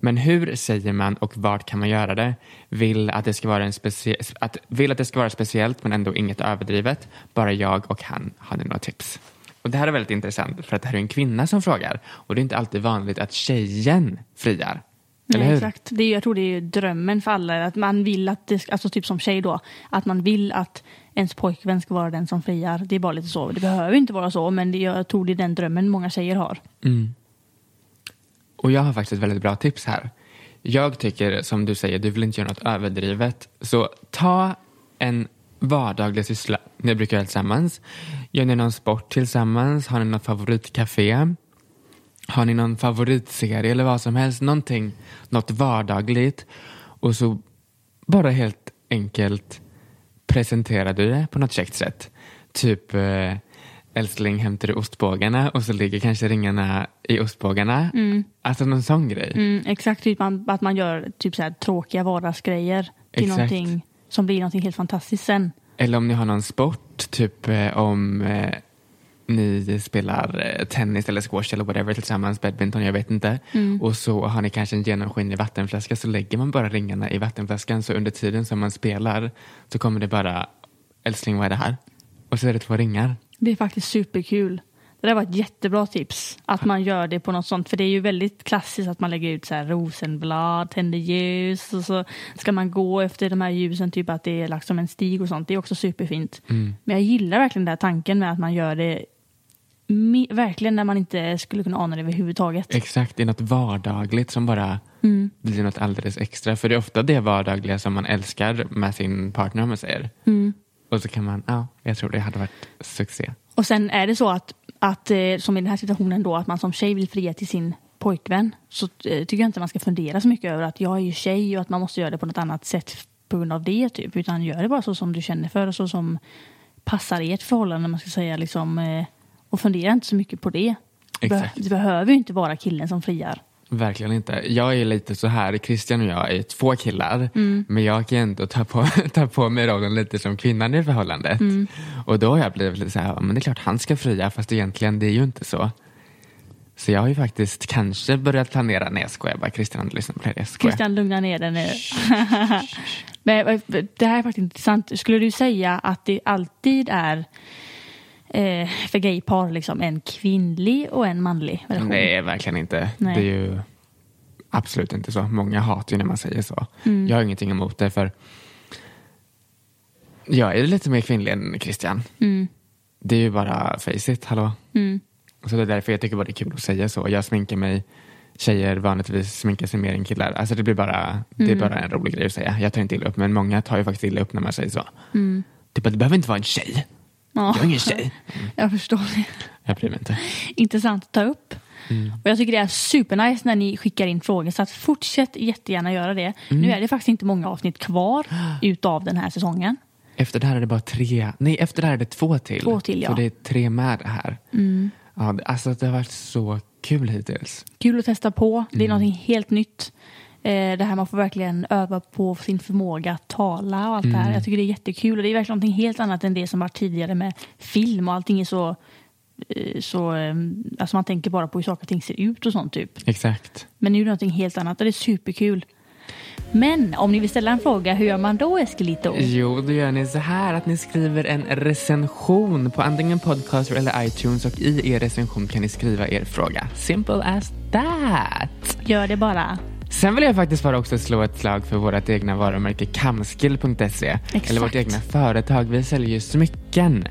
Men hur säger man och vart kan man göra det? Vill att det ska vara, en specie- att, vill att det ska vara speciellt men ändå inget överdrivet. Bara jag och han. Har ni några tips? Och Det här är väldigt intressant för att det här är en kvinna som frågar och det är inte alltid vanligt att tjejen friar. Eller Nej, hur? exakt. Det är, jag tror det är drömmen för alla. Att man vill att det alltså typ som tjej då, att man vill att ens pojkvän ska vara den som friar. Det är bara lite så. Det behöver inte vara så, men det, jag tror det är den drömmen många tjejer har. Och jag har faktiskt ett väldigt bra tips här. Jag tycker, som du säger, du vill inte göra något överdrivet. Så ta en vardaglig syssla. Ni brukar göra tillsammans. Gör ni någon sport tillsammans? Har ni något favoritcafé? Har ni någon favoritserie eller vad som helst? Någonting, något vardagligt. Och så bara helt enkelt presenterar du det på något käckt sätt. Typ eh, älskling hämtar du ostbågarna och så ligger kanske ringarna i ostbågarna. Alltså någon sån grej. Mm, exakt, typ man, att man gör typ så här tråkiga vardagsgrejer till Exakt. någonting som blir någonting helt fantastiskt sen. Eller om ni har någon sport, typ eh, om eh, ni spelar eh, tennis eller squash eller whatever tillsammans, badminton, jag vet inte. Och så har ni kanske en genomskinlig vattenflaska så lägger man bara ringarna i vattenflaskan så under tiden som man spelar så kommer det bara, älskling vad är det här? Och så är det två ringar. Det är faktiskt superkul. Det där var ett jättebra tips. Att man gör det på något sånt. För det är ju väldigt klassiskt att man lägger ut så här rosenblad, tänder ljus och så ska man gå efter de här ljusen, typ att det är lagt som en stig och sånt. Det är också superfint. Men jag gillar verkligen den här tanken med att man gör det verkligen när man inte skulle kunna ana det överhuvudtaget. Exakt, det är något vardagligt som bara Det blir något alldeles extra. För det är ofta det vardagliga som man älskar med sin partner om man säger. Och så kan man, ja, jag tror det hade varit succé. Och sen är det så att, att eh, som i den här situationen då, att man som tjej vill fria till sin pojkvän så eh, tycker jag inte man ska fundera så mycket över att jag är ju tjej och att man måste göra det på något annat sätt på grund av det typ. Utan gör det bara så som du känner för och så som passar i ett förhållande man ska säga liksom. Eh, och fundera inte så mycket på det. Exakt. Det behöver ju inte vara killen som friar. Verkligen inte. Jag är lite så här, Christian och jag är två killar, Mm. men jag kan ändå ta på, ta på mig rollen lite som kvinnan i förhållandet. Mm. Och då har jag blivit lite så här, men det är klart han ska fria, fast egentligen det är ju inte så. Så jag har ju faktiskt kanske börjat planera, nej jag skojar bara, Christian lyssnar på det. Christian, lugna ner dig nu. Men, eh, det här är faktiskt intressant. Skulle du säga att det alltid är eh, för gaypar liksom en kvinnlig och en manlig version? Nej, verkligen inte. Nej. Det är ju absolut inte så. Många hatar ju när man säger så. Mm. Jag har ingenting emot det, för jag är lite mer kvinnlig än Christian. Mm. Det är ju bara face it, hallå? Så det är därför jag tycker bara det är kul att säga så. Jag sminkar mig, tjejer vanligtvis sminkar sig mer än killar. Alltså det blir bara, det Mm. är bara en rolig grej att säga. Jag tar inte illa upp, men många tar ju faktiskt illa upp när man säger så. Mm. Typ att det behöver inte vara en tjej. Ja. Jag är ingen tjej. Jag förstår det. Jag bryr mig inte. Intressant att ta upp. Och jag tycker det är supernice när ni skickar in frågor så att fortsätt jättegärna göra det. Nu är det faktiskt inte många avsnitt kvar utav den här säsongen. Efter det här är det bara tre, nej efter det här är det två till. Två till, ja. Så det är tre med det här. Ja, det- alltså det har varit så kul hittills. Kul att testa på. Det är Mm. någonting helt nytt. Eh, det här man får verkligen öva på sin förmåga att tala och allt det Mm. här. Jag tycker det är jättekul och det är verkligen någonting helt annat än det som var tidigare med film och allting är så eh, så, eh, alltså man tänker bara på hur saker och ting ser ut och sånt typ. Exakt. Men nu är det någonting helt annat och det är superkul. Men om ni vill ställa en fråga, hur gör man då Eskelito? Jo, då gör ni så här att ni skriver en recension på antingen Podcaster eller iTunes och i er recension kan ni skriva er fråga. Simple as that. Gör det bara. Sen vill jag faktiskt bara också slå ett slag för vårt egna varumärke kamskill.se. Eller vårt egna företag. Vi säljer ju smycken.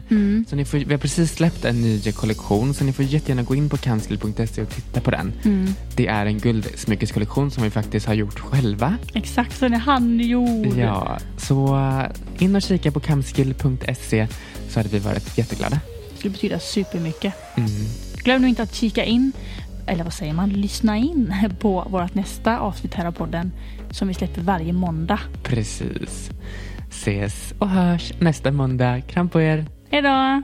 Så ni får, vi har precis släppt en ny kollektion så ni får jättegärna gå in på kamskill.se och titta på den. Det är en guldsmyckeskollektion som vi faktiskt har gjort själva. Exakt så den är handgjord. Ja, så uh, in och kika på kamskill.se så hade vi varit jätteglada. Det skulle betyda supermycket. Mm. Glöm nu inte att kika in, eller vad säger man, lyssna in på vårt nästa avsnitt här av podden som vi släpper varje måndag. Precis. Ses och hörs nästa måndag. Kram på er. Hej då!